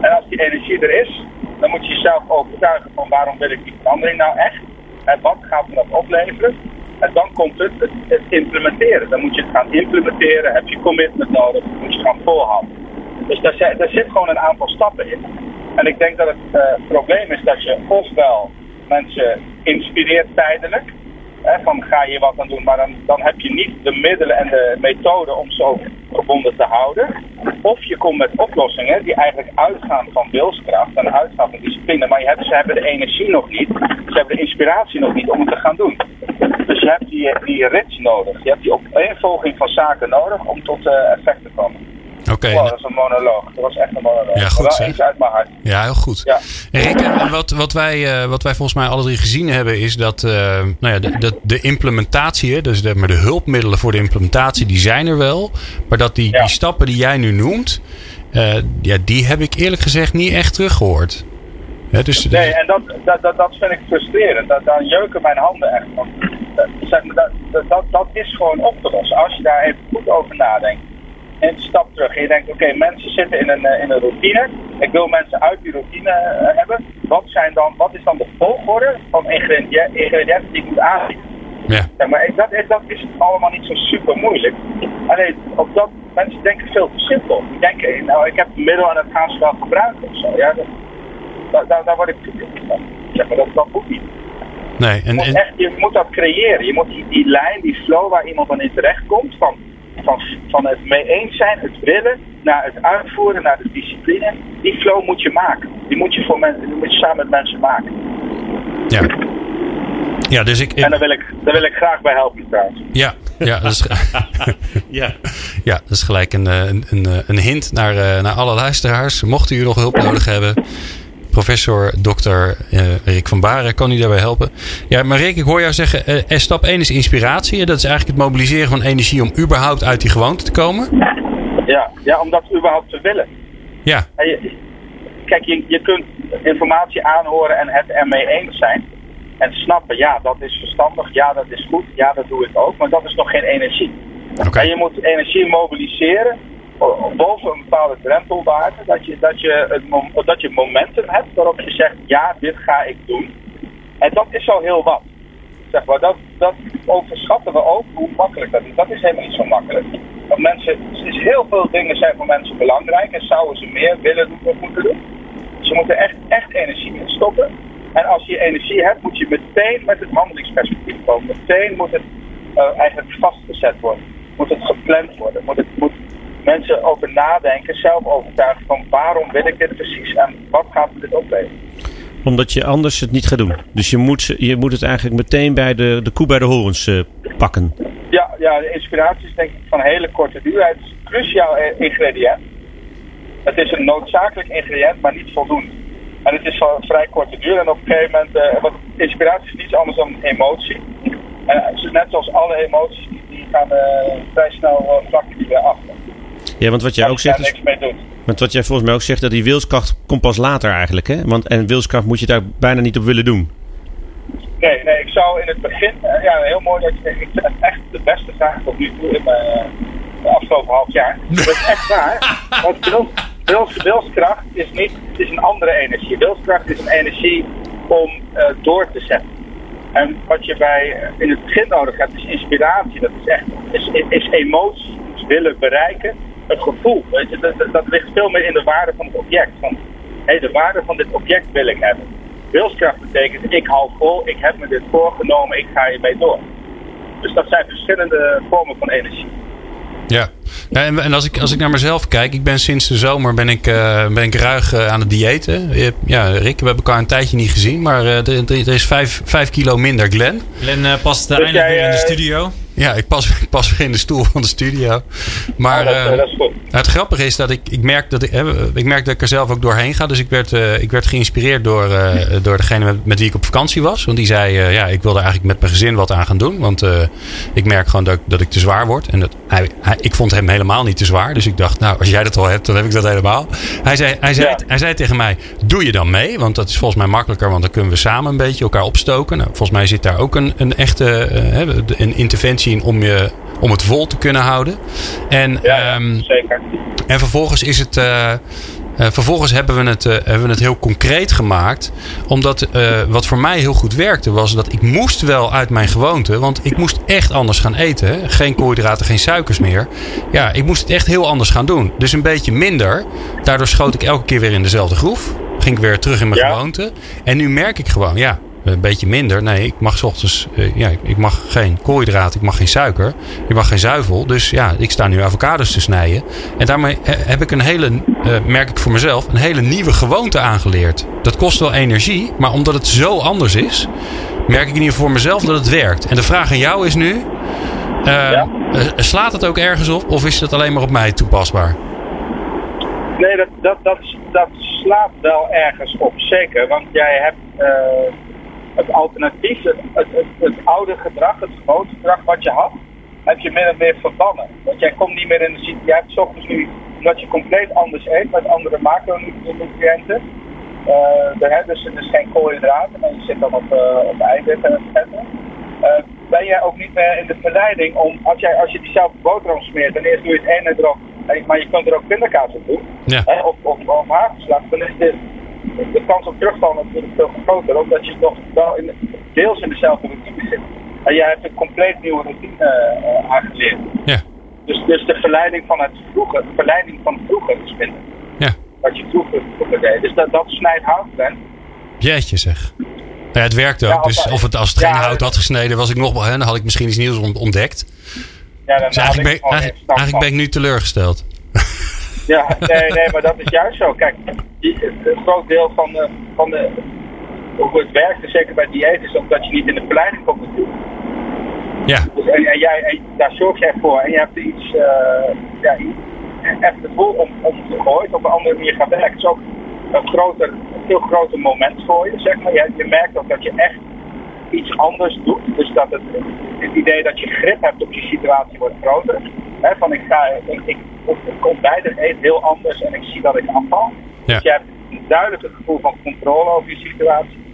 En als die energie er is, dan moet je jezelf overtuigen van waarom wil ik die verandering nou echt. En wat gaat me dat opleveren. En dan komt het, het, implementeren. Dan moet je het gaan implementeren, heb je commitment nodig, moet je gaan volhouden. Dus daar, zit gewoon een aantal stappen in. En ik denk dat het uh, probleem is dat je ofwel mensen inspireert tijdelijk. Hè, van ga je wat aan doen, maar dan, dan heb je niet de middelen en de methode om ook verbonden te houden. Of je komt met oplossingen die eigenlijk uitgaan van wilskracht en uitgaan van discipline. Maar je hebt, ze hebben de energie nog niet, ze hebben de inspiratie nog niet om het te gaan doen. Dus je hebt die, die nodig. Je hebt die opeenvolging van zaken nodig om tot uh, effect te komen. Oké. Okay. dat is een monoloog. Dat was echt een monoloog. Ja, goed. Wel iets uit mijn hart. Ja, heel goed. Ja. Rick, wat, wat, wij, uh, wat wij volgens mij alle drie gezien hebben, is dat uh, nou ja, de, de, de implementatie, dus de, maar de hulpmiddelen voor de implementatie, die zijn er wel. Maar dat die, ja. die stappen die jij nu noemt, uh, ja, die heb ik eerlijk gezegd niet echt teruggehoord. Ja, dus, nee, en dat, dat, dat, dat vind ik frustrerend. Dat, dan jeuken mijn handen echt. Zeg maar, dat, dat, dat is gewoon op te lossen. Als je daar even goed over nadenkt een stap terug. En je denkt, oké, mensen zitten in een, eh, in een routine. Ik wil mensen uit die routine eh, hebben. Wat, zijn dan, wat is dan de volgorde van ingrediënten, ingrediënten die ik moet aanbieden? Ja. Ja, maar dat, is- dat is allemaal niet zo super moeilijk. Alleen, op dat, mensen denken veel te simpel. Die denken, nou, ik heb het middel en het gaan ze wel gebruiken of zo. Ja, dat, daar, daar, word ik van. Zeg maar, dat, dat moet niet. Nee, Je en, moet, en, echt, je moet dat creëren. Je moet die, die lijn, die flow waar iemand dan in terecht komt. Van, van, van het mee eens zijn, het willen, naar het uitvoeren, naar de discipline. Die flow moet je maken. Die moet je, voor mensen, die moet je samen met mensen maken. ja. Ja, dus ik, En ik daar wil ik, daar wil ik graag bij helpen trouwens. ja, ja, dat is, Ja. ja, dat is gelijk een, eh, een, een, eh, een hint naar, eh, naar alle luisteraars. Mocht u nog hulp nodig hebben, professor dokter eh, Rick van Baren kan u daarbij helpen. Ja, maar Rick, ik hoor jou zeggen, eh, eh, stap 1 is inspiratie. Dat is eigenlijk het mobiliseren van energie om überhaupt uit die gewoonte te komen. Ja, ja om dat überhaupt te willen. Ja, je- kijk, je, je kunt informatie aanhoren en het ermee eens zijn. En snappen, ja, dat is verstandig, ja, dat is goed, ja, dat doe ik ook. Maar dat is nog geen energie. En je moet energie mobiliseren boven een bepaalde drempelwaarde. Dat je, dat, je het dat je momentum hebt waarop je zegt, ja, dit ga ik doen. En dat is al heel wat. Zeg maar, dat, dat overschatten we ook hoe makkelijk dat is. Dat is helemaal niet zo makkelijk. Want mensen, dus heel veel dingen zijn voor mensen belangrijk en zouden ze meer willen doen of moeten doen. Ze moeten echt, echt energie in stoppen. En als je energie hebt, moet je meteen met het handelingsperspectief komen. Meteen moet het eh, eigenlijk vastgezet worden. Moet het gepland worden. Moet, het, moet mensen over nadenken, zelf overtuigen van waarom wil ik dit precies en wat gaat dit opleveren. Omdat je anders het niet gaat doen. Dus je moet, je moet het eigenlijk meteen bij de, de koe bij de horens eh, pakken. Ja, ja, de inspiratie is denk ik van hele korte duur. Het is een cruciaal ingrediënt. Het is een noodzakelijk ingrediënt, maar niet voldoende. En het is van vrij korte duur. En op een gegeven moment, eh, want inspiratie is niets anders dan emotie. En eh, net zoals alle emoties, die, gaan vrij snel uh, vlakken die weer af. Ja, want wat jij Daar ook zegt, niks is, mee doen. want wat jij volgens mij ook zegt, dat die wilskracht komt pas later eigenlijk. Hè? Want, en wilskracht moet je daar bijna niet op willen doen. Nee, nee, ik zou in het begin, eh, ja, heel mooi dat je, ik vind het echt de beste vraag tot nu toe in mijn eh, de afgelopen half jaar. Dat is echt waar. Want wils, wils, wilskracht is niet, is een andere energie. Wilskracht is een energie om eh, door te zetten. En wat je bij, in het begin nodig hebt, is inspiratie. Dat is echt, is, is emotie, willen bereiken, een gevoel. Weet je, dat, ligt veel meer in de waarde van het object. Van, hé, de waarde van dit object wil ik hebben. Wilskracht betekent, ik hou vol, ik heb me dit voorgenomen, ik ga hiermee door. Dus dat zijn verschillende vormen van energie. Ja, en, en als, ik, als ik naar mezelf kijk, ik ben sinds de zomer ben ik, eh, ben ik ruig eh, aan het diëten. Ja, Rick, we hebben elkaar een tijdje niet gezien, maar eh, er, is vijf, vijf kilo minder Glen. Glenn eh, past Dus eindelijk jij, weer in de studio. Ja, ik pas, ik pas weer in de stoel van de studio. Maar dat, eh, dat is goed. het grappige is dat ik, ik, merk dat ik, hè, ik merk dat ik er zelf ook doorheen ga. Dus ik werd, eh, ik werd geïnspireerd door, eh, door degene met, met wie ik op vakantie was. Want die zei, ja, ik wil er eigenlijk met mijn gezin wat aan gaan doen. Want ik merk gewoon dat, ik- dat ik te zwaar word. En dat, hij, hij, ik vond hem helemaal niet te zwaar. Dus ik dacht, nou, als jij dat al hebt, dan heb ik dat helemaal. Hij zei, hij zei, Ja. hij zei tegen mij, doe je dan mee? Want dat is volgens mij makkelijker, want dan kunnen we samen een beetje elkaar opstoken. Nou, volgens mij zit daar ook een, een echte een interventie om, je, om het vol te kunnen houden. En, Ja, ehm, zeker. en vervolgens is het. eh, eh, vervolgens hebben we, het, eh, hebben we het heel concreet gemaakt. Omdat wat voor mij heel goed werkte was dat ik moest wel uit mijn gewoonte. Want ik moest echt anders gaan eten. Hè. Geen koolhydraten, geen suikers meer. Ja, ik moest het echt heel anders gaan doen. Dus een beetje minder. Daardoor schoot ik elke keer weer in dezelfde groef. Ging ik weer terug in mijn Ja. gewoonte. En nu merk ik gewoon, ja, een beetje minder. Nee, ik mag 's ochtends, eh, ja, ik mag geen koolhydraten, ik mag geen suiker, ik mag geen zuivel. Dus ja, ik sta nu avocados te snijden. En daarmee he- heb ik een hele, eh, merk ik voor mezelf, een hele nieuwe gewoonte aangeleerd. Dat kost wel energie, maar omdat het zo anders is, merk ik in ieder geval voor mezelf dat het werkt. En de vraag aan jou is nu, eh, Ja. slaat het ook ergens op of is het alleen maar op mij toepasbaar? Nee, dat, dat, dat, dat slaat wel ergens op, zeker. Want jij hebt het alternatief, het, het, het, het oude gedrag, het gewoonte gedrag wat je had, heb je min of meer verbannen. Want jij komt niet meer in de ziekte. Jij hebt ochtends nu, omdat je compleet anders eet met andere macronutriënten. eh er, dus is geen koolhydraten, maar je zit dan op, eh op eiwitten en vetten. Eh, ben jij ook niet meer in de verleiding om, als, jij, als je diezelfde boterham smeert en eerst doe je het ene erop En- Maar je kunt er ook pindakaas op doen. Ja. Hè, of, of, of hagelslag. Dan is de, de kans op terugval natuurlijk veel groter. Omdat je toch wel in, deels in dezelfde routine zit. En jij hebt een compleet nieuwe routine aangeleerd. Ja. Dus, dus de verleiding van het vroeger, de verleiding van vroeger is minder. Ja. Wat je vroeger, vroeger deed. Dus dat, dat snijdt hout bent. Jeetje zeg. Nou ja, het werkt ook. Ja, dus of het, als het geen ja, hout had gesneden, was ik nog wel. Hè, dan had ik misschien iets nieuws ont- ontdekt. Ja, dan Dus eigenlijk ben, eigenlijk ben ik nu teleurgesteld. Ja, nee, nee, maar dat is juist zo. Kijk, een groot deel van de, van de, hoe het werkt, zeker bij dieet, is ook dat je niet in de verleiding komt natuurlijk. Ja. Dus, en, en jij, en daar zorg jij voor en je hebt iets, eh ja, echt het gevoel om, om te gooien, op een andere manier gaan werken. Het is ook een, groter, een veel groter moment voor je, zeg maar. Je, je merkt ook dat je echt iets anders doet. Dus dat het, het idee dat je grip hebt op je situatie wordt groter. Hè, van ik ga, ik, ik, ik ontbijt en eet heel anders en ik zie dat ik afval. Ja. Dus je hebt een duidelijk het gevoel van controle over je situatie.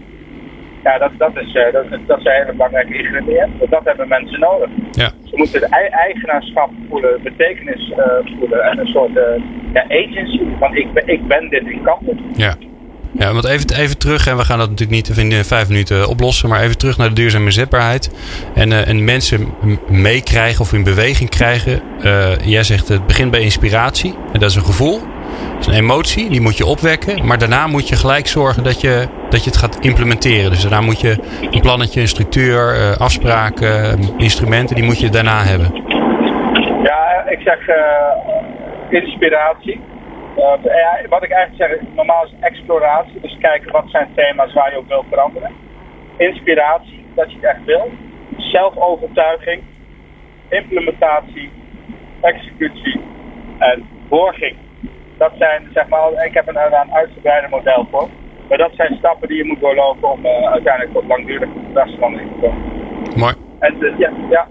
Ja, dat, dat, is, eh, dat, dat zijn hele belangrijke ingrediënten. Want Dat hebben mensen nodig. Ja. Ze moeten de ei- eigenaarschap voelen, betekenis eh, voelen en een soort eh, ja, agency. Van ik ben, ik ben dit, ik kan dit. Ja. Ja, want even, even terug, en we gaan dat natuurlijk niet in eh, vijf minuten oplossen, maar even terug naar de duurzame zetbaarheid. En, eh, en mensen meekrijgen of in beweging krijgen. Eh, jij zegt het begint bij inspiratie. En dat is een gevoel, dat is een emotie, die moet je opwekken. Maar daarna moet je gelijk zorgen dat je, dat je het gaat implementeren. Dus daarna moet je een plannetje, een structuur, afspraken, instrumenten, die moet je daarna hebben. Ja, ik zeg inspiratie. Eh, wat ik eigenlijk zeg, is, normaal is exploratie. Dus kijken wat zijn thema's waar je op wil veranderen. Inspiratie, dat je het echt wil. Zelfovertuiging. Implementatie. Executie. En borging. Dat zijn, zeg maar, ik heb een, daar een uitgebreide model voor. Maar dat zijn stappen die je moet doorlopen om eh, uiteindelijk tot langdurige gedragsverandering te komen. Mooi. En dus, ja, ja.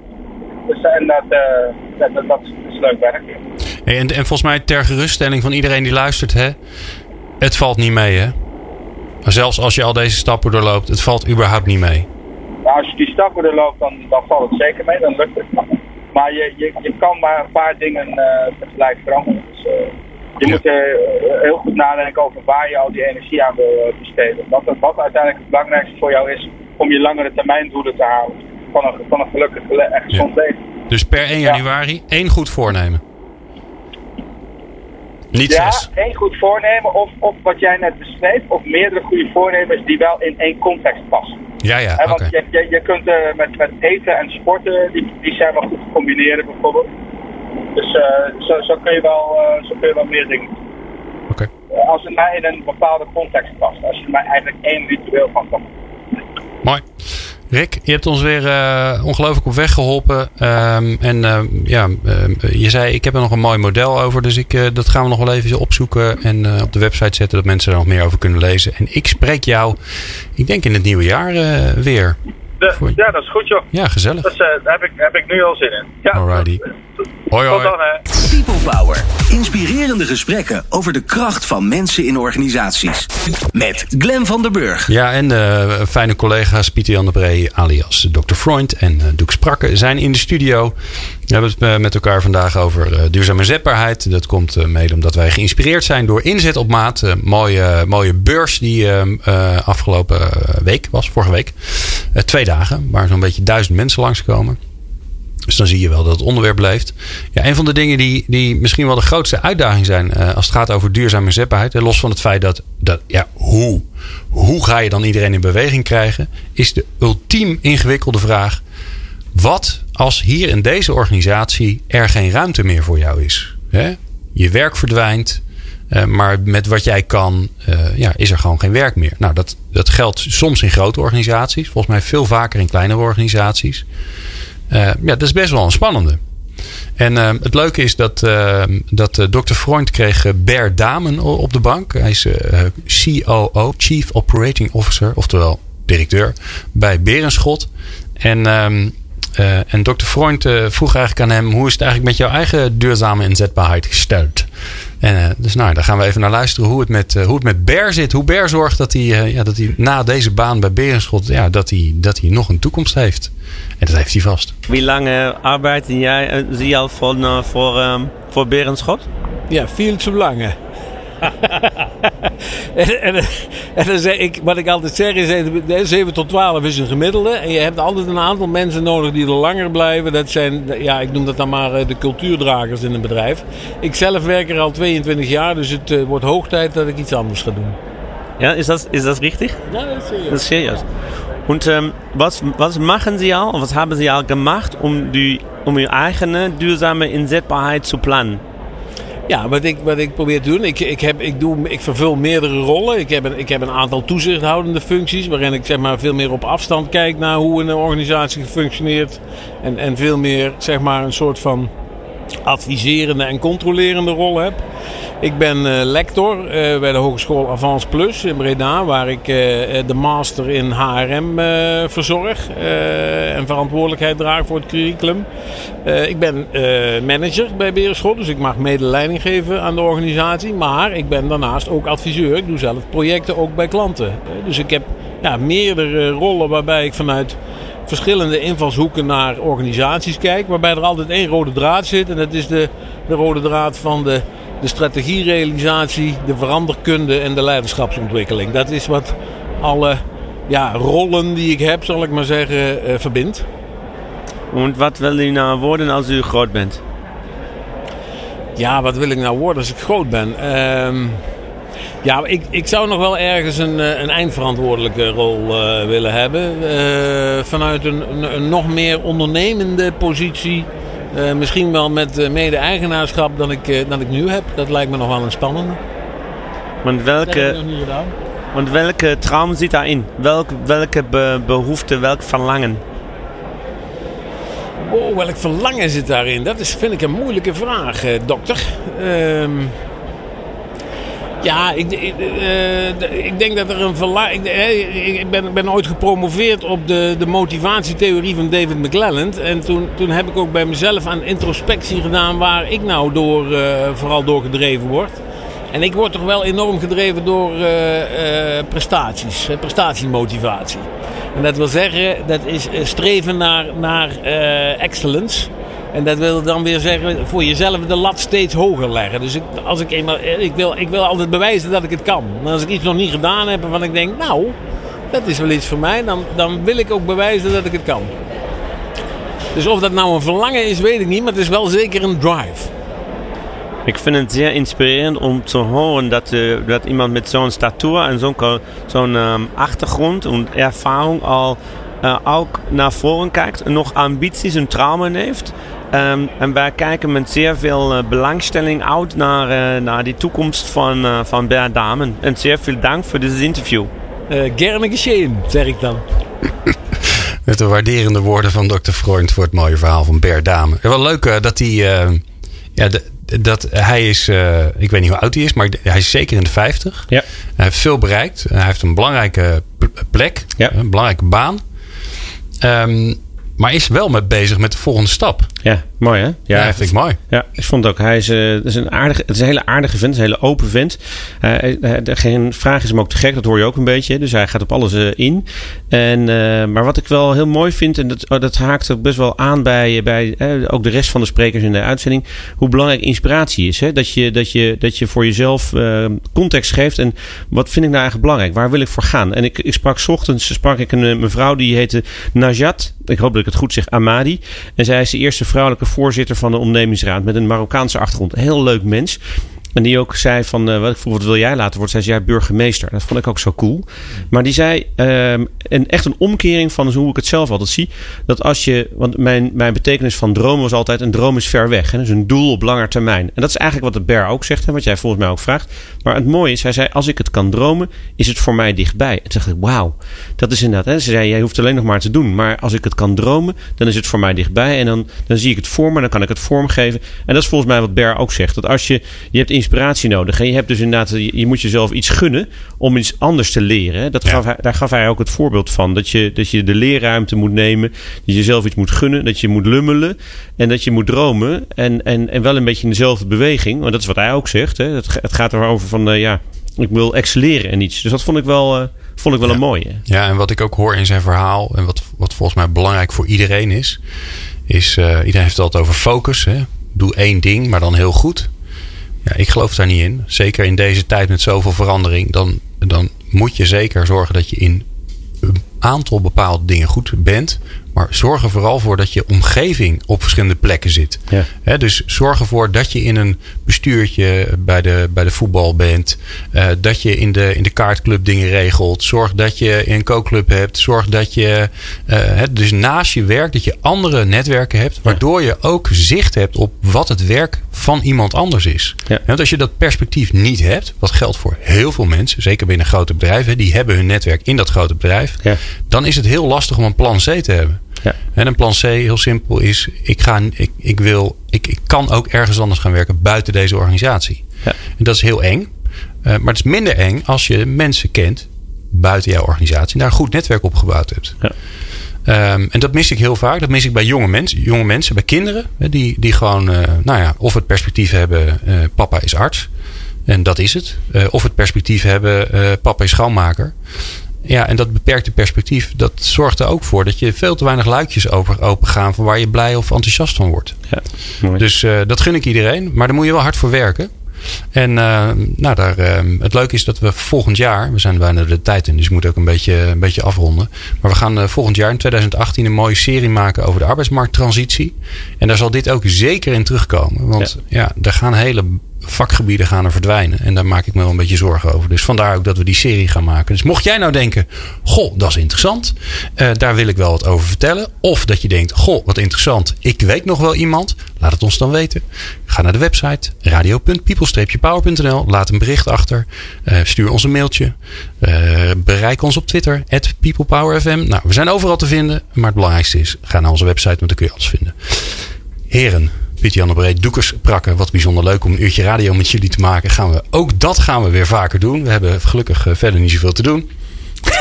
Dus, en dat, eh, dat, dat, dat is leuk werk. En, en volgens mij ter geruststelling van iedereen die luistert, hè, het valt niet mee, hè? Maar zelfs als je al deze stappen doorloopt, het valt überhaupt niet mee. Nou, als je die stappen doorloopt, dan, dan valt het zeker mee, dan lukt het. Maar je, je, je kan maar een paar dingen eh, tegelijk veranderen. Dus, eh, je Ja. moet eh, heel goed nadenken over waar je al die energie aan wil besteden. Wat, wat uiteindelijk het belangrijkste voor jou is om je langere termijn doelen te halen. Van een, van een gelukkig en gezond leven. Dus per 1 januari één goed voornemen. Niet Ja, zes. één goed voornemen of, of wat jij net beschreef, of meerdere goede voornemens die wel in één context passen. Ja, ja, oké. want je, je, je kunt eh, met, met eten en sporten, die, die zijn wel goed te combineren bijvoorbeeld. Dus eh, zo, zo, kun je wel, eh, zo kun je wel meer dingen doen. Oké. Als het maar in een bepaalde context past. Als je er maar eigenlijk één ritueel van kan. Mooi. Rick, je hebt ons weer eh, ongelooflijk op weg geholpen. Ehm, en eh, ja, ehm, je zei, ik heb er nog een mooi model over. Dus ik, eh, dat gaan we nog wel even opzoeken en eh, op de website zetten. Dat mensen er nog meer over kunnen lezen. En ik spreek jou, ik denk in het nieuwe jaar weer. Voor- ja, dat is goed joh. Ja, gezellig. Dat, daar heb, ik, heb ik nu al zin in. Ja, Alrighty. Hoi, Tot hoi. dan hè. People Power. Inspirerende gesprekken over de kracht van mensen in organisaties. Met Glen van der Burg. Ja, en eh, fijne collega's Pieter Jan de Bree alias Dr. Freund en uh, Doek Sprakke zijn in de studio. We hebben het eh, met elkaar vandaag over eh, duurzame zetbaarheid. Dat komt eh, mede omdat wij geïnspireerd zijn door Inzet op Maat. Een mooie, mooie beurs die eh, eh, afgelopen week was, vorige week. Eh, twee dagen, waar zo'n beetje duizend mensen langskomen. Dus dan zie je wel dat het onderwerp leeft. Ja, een van de dingen die, die misschien wel de grootste uitdaging zijn eh, als het gaat over duurzame zetbaarheid. En los van het feit dat, dat ja, hoe, hoe ga je dan iedereen in beweging krijgen? Is de ultiem ingewikkelde vraag. Wat als hier in deze organisatie er geen ruimte meer voor jou is? Hè? Je werk verdwijnt. Uh, maar met wat jij kan, uh, ja, is er gewoon geen werk meer. Nou, dat, dat geldt soms in grote organisaties. Volgens mij veel vaker in kleinere organisaties. Uh, ja, dat is best wel een spannende. En het leuke is dat, dat Dr. Freund kreeg Ber Damen op de bank. Hij is COO, Chief Operating Officer, oftewel directeur bij Berenschot. En um, uh, en dokter Freund uh, vroeg eigenlijk aan hem: hoe is het eigenlijk met jouw eigen duurzame inzetbaarheid gesteld? En, uh, dus nou, daar gaan we even naar luisteren hoe het met, hoe het met Ber zit. Hoe Ber zorgt dat hij, ja, dat hij na deze baan bij Berenschot ja, dat hij, dat hij nog een toekomst heeft. En dat heeft hij vast. Wie lang arbeid jij zie al voor, voor, voor Berenschot? Ja, veel te lang. en, en, en, dan zeg ik, wat ik altijd zeg is, 7 tot 12 is een gemiddelde. En je hebt altijd een aantal mensen nodig die er langer blijven. Dat zijn, ja, ik noem dat dan maar eh, de cultuurdragers in een bedrijf. Ik zelf werk er al 22 jaar, dus het uh, wordt hoog tijd dat ik iets anders ga doen. Ja, is dat, is dat richtig? Ja, dat is serieus. Dat is serieus. Und ähm, was, was machen Sie auch, was haben Sie auch gemacht, um, die, um Ihre eigene duurzame inzetbaarheid zu planen? Ja, wat ik, wat ik probeer te doen, ik, ik, heb, ik, doe, ik vervul meerdere rollen. Ik heb, een, ik heb een aantal toezichthoudende functies, waarin ik zeg maar, veel meer op afstand kijk naar hoe een organisatie functioneert. En, en veel meer zeg maar, een soort van adviserende en controlerende rol heb. Ik ben uh, lector uh, bij de Hogeschool Avans Plus in Breda, waar ik uh, de master in HRM verzorg en verantwoordelijkheid draag voor het curriculum. ik ben manager bij Berenschot, dus ik mag medeleiding geven aan de organisatie. Maar ik ben daarnaast ook adviseur. Ik doe zelf projecten ook bij klanten. dus ik heb ja, meerdere rollen waarbij ik vanuit verschillende invalshoeken naar organisaties kijk. Waarbij er altijd één rode draad zit. En dat is de, de rode draad van de, de strategierealisatie, de veranderkunde en de leiderschapsontwikkeling. Dat is wat alle ja, rollen die ik heb, zal ik maar zeggen, uh, verbindt. En wat wil u nou worden als u groot bent? Ja, wat wil ik nou worden als ik groot ben? Uh, ja, ik, ik zou nog wel ergens een, eh, een eindverantwoordelijke rol uh, willen hebben. Vanuit een, een, een, nog meer ondernemende positie. Uh, misschien wel met mede-eigenaarschap dan ik, dan ik nu heb. Dat lijkt me nog wel een spannende. Want welke, want welke traum zit daarin? Welk, welke be, behoefte, welk verlangen? Oh, welk verlangen zit daarin? Dat is, vind ik een moeilijke vraag, dokter. Ehm ja, ik, ik, uh, ik, denk dat er een verlaag. Ik, ik ben, ben, ooit gepromoveerd op de, de motivatietheorie van David McClelland. En toen, toen heb ik ook bij mezelf aan introspectie gedaan waar ik nou door, vooral door gedreven word. En ik word toch wel enorm gedreven door prestaties, prestatiemotivatie. En dat wil zeggen, dat is streven naar, naar excellence. En dat wil dan weer zeggen voor jezelf de lat steeds hoger leggen. Dus ik, als ik, eenmaal, ik, wil, ik wil altijd bewijzen dat ik het kan. En als ik iets nog niet gedaan heb waarvan ik denk, nou, dat is wel iets voor mij, dan, dan wil ik ook bewijzen dat ik het kan. Dus of dat nou een verlangen is, weet ik niet, maar het is wel zeker een drive. Ik vind het zeer inspirerend om te horen dat, uh, dat iemand met zo'n statuur en zo'n zo'n um, achtergrond en ervaring al uh, ook naar voren kijkt nog ambities en trauma heeft. Um, en wij kijken met zeer veel uh, belangstelling uit naar, uh, naar die toekomst van, uh, van Bert Damen. En zeer veel dank voor dit interview. gerne geschehen, zeg ik dan. met de waarderende woorden van Dr. Freund voor het mooie verhaal van Bert Damen. Wel leuk dat hij... ja, de, dat hij is, ik weet niet hoe oud hij is, maar hij is zeker in de 50. Ja. Hij heeft veel bereikt. Hij heeft een belangrijke plek, ja. een belangrijke baan. Um, maar is wel met bezig met de volgende stap. Ja, mooi hè? Ja, vind ik mooi. Ja, ik vond ook. Hij is, uh, is een aardige, het is een hele aardige vent, een hele open vent. Uh, uh, geen vraag is hem ook te gek, dat hoor je ook een beetje. Dus hij gaat op alles in. En, maar wat ik wel heel mooi vind, en dat, oh, dat haakt ook best wel aan bij, bij ook de rest van de sprekers in de uitzending, hoe belangrijk inspiratie is. Hè? Dat, je, dat, je, dat je voor jezelf context geeft. En wat vind ik nou eigenlijk belangrijk? Waar wil ik voor gaan? En ik, ik sprak s ochtends sprak ik een mevrouw die heette Najat. Ik hoop dat ik het goed zeg, Amadi. En zij is de eerste vrouwelijke voorzitter van de ondernemingsraad met een Marokkaanse achtergrond. Heel leuk mens. En die ook zei van, uh, wat, wat wil jij laten worden? Zei ze, jij burgemeester. Dat vond ik ook zo cool. Maar die zei, uh, en echt een omkering van hoe ik het zelf altijd zie. Dat als je, want mijn, mijn betekenis van dromen was altijd, een droom is ver weg. Hè? Dus een doel op langer termijn. En dat is eigenlijk wat de Bear ook zegt, en wat jij volgens mij ook vraagt. Maar het mooie is, hij zei, als ik het kan dromen, is het voor mij dichtbij. En toen dacht ik, wauw, dat is inderdaad. Hè? Ze zei, jij hoeft alleen nog maar te doen. Maar als ik het kan dromen, dan is het voor mij dichtbij. En dan, dan zie ik het voor me, dan kan ik het vormgeven. En dat is volgens mij wat Bear ook zegt. Dat als je, je hebt inspiratie nodig. En je hebt dus inderdaad, je, moet jezelf iets gunnen om iets anders te leren. Dat Ja. gaf hij, daar gaf hij ook het voorbeeld van. Dat je, dat je de leerruimte moet nemen. Dat je jezelf iets moet gunnen. Dat je moet lummelen. En dat je moet dromen. En, en, en wel een beetje in dezelfde beweging. Want dat is wat hij ook zegt. Hè. Het, het gaat erover van, eh, ja, ik wil excelleren in iets. Dus dat vond ik wel, eh, vond ik wel Ja. een mooie. Ja, en wat ik ook hoor in zijn verhaal, en wat, wat volgens mij belangrijk voor iedereen is, is eh, iedereen heeft het altijd over focus. Hè? Doe één ding, maar dan heel goed. Ja, ik geloof daar niet in. Zeker in deze tijd met zoveel verandering, dan, dan moet je zeker zorgen dat je in een aantal bepaalde dingen goed bent. Maar zorg er vooral voor dat je omgeving op verschillende plekken zit. Ja. Dus zorg ervoor dat je in een bestuurtje bij de, bij de voetbal bent. Eh, dat je in de, in de kaartclub dingen regelt. Zorg dat je een kookclub hebt. Zorg dat je eh, dus naast je werk dat je andere netwerken hebt. Waardoor je ook zicht hebt op wat het werk van iemand anders is. Ja. Want als je dat perspectief niet hebt, wat geldt voor heel veel mensen, zeker binnen grote bedrijven, die hebben hun netwerk in dat grote bedrijf, Ja. dan is het heel lastig om een plan C te hebben. Ja. En een plan C, heel simpel, is: ik, ga, ik, ik, wil, ik, ik kan ook ergens anders gaan werken buiten deze organisatie. Ja. En dat is heel eng. Eh, maar het is minder eng als je mensen kent buiten jouw organisatie en daar een goed netwerk opgebouwd hebt. Ja. Ehm, en dat mis ik heel vaak. Dat mis ik bij jonge mensen, jonge mensen bij kinderen. hè, Die, die gewoon, eh, nou ja, of het perspectief hebben: eh, papa is arts. En dat is het. Of het perspectief hebben: papa is schoonmaker. Ja, en dat beperkte perspectief, dat zorgt er ook voor dat je veel te weinig luikjes open, open gaan van waar je blij of enthousiast van wordt. Ja, mooi. Dus eh, dat gun ik iedereen, maar daar moet je wel hard voor werken. En eh, nou, daar, eh, het leuke is dat we volgend jaar, we zijn bijna de tijd in, dus ik moet ook een beetje, een beetje afronden. Maar we gaan eh, volgend jaar in 2018 een mooie serie maken over de arbeidsmarkttransitie. En daar zal dit ook zeker in terugkomen. Want ja, er gaan hele vakgebieden gaan er verdwijnen. En daar maak ik me wel een beetje zorgen over. Dus vandaar ook dat we die serie gaan maken. Dus mocht jij nou denken, goh, dat is interessant. eh, daar wil ik wel wat over vertellen. Of dat je denkt, goh, wat interessant. Ik weet nog wel iemand. Laat het ons dan weten. Ga naar de website radio.people-power.nl. Laat een bericht achter. Eh, stuur ons een mailtje. Eh, bereik ons op Twitter. peoplepowerfm. Nou, we zijn overal te vinden. Maar het belangrijkste is, ga naar onze website. Want dan kun je alles vinden. Heren, Pieter-Jan de Breed, Doekers Prakken. Wat bijzonder leuk om een uurtje radio met jullie te maken. Gaan we, ook dat gaan we weer vaker doen. We hebben gelukkig eh, verder niet zoveel te doen.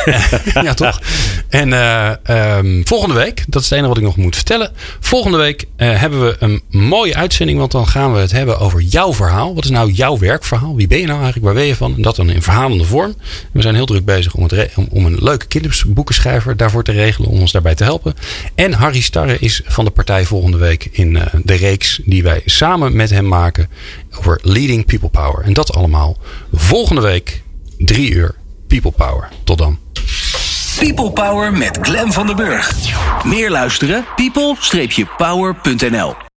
ja, toch? En eh, ehm, volgende week, dat is het enige wat ik nog moet vertellen. Volgende week eh, hebben we een mooie uitzending. Want dan gaan we het hebben over jouw verhaal. Wat is nou jouw werkverhaal? Wie ben je nou eigenlijk? Waar ben je van? En dat dan in verhalende vorm. We zijn heel druk bezig om, om een leuke kinderboekenschrijver daarvoor te regelen. Om ons daarbij te helpen. En Harry Starre is van de partij volgende week in eh, de reeks die wij samen met hem maken. Over Leading People Power. En dat allemaal volgende week, drie uur. People Power. Tot dan. People Power met Glen van den Burg. Meer luisteren? people-power.nl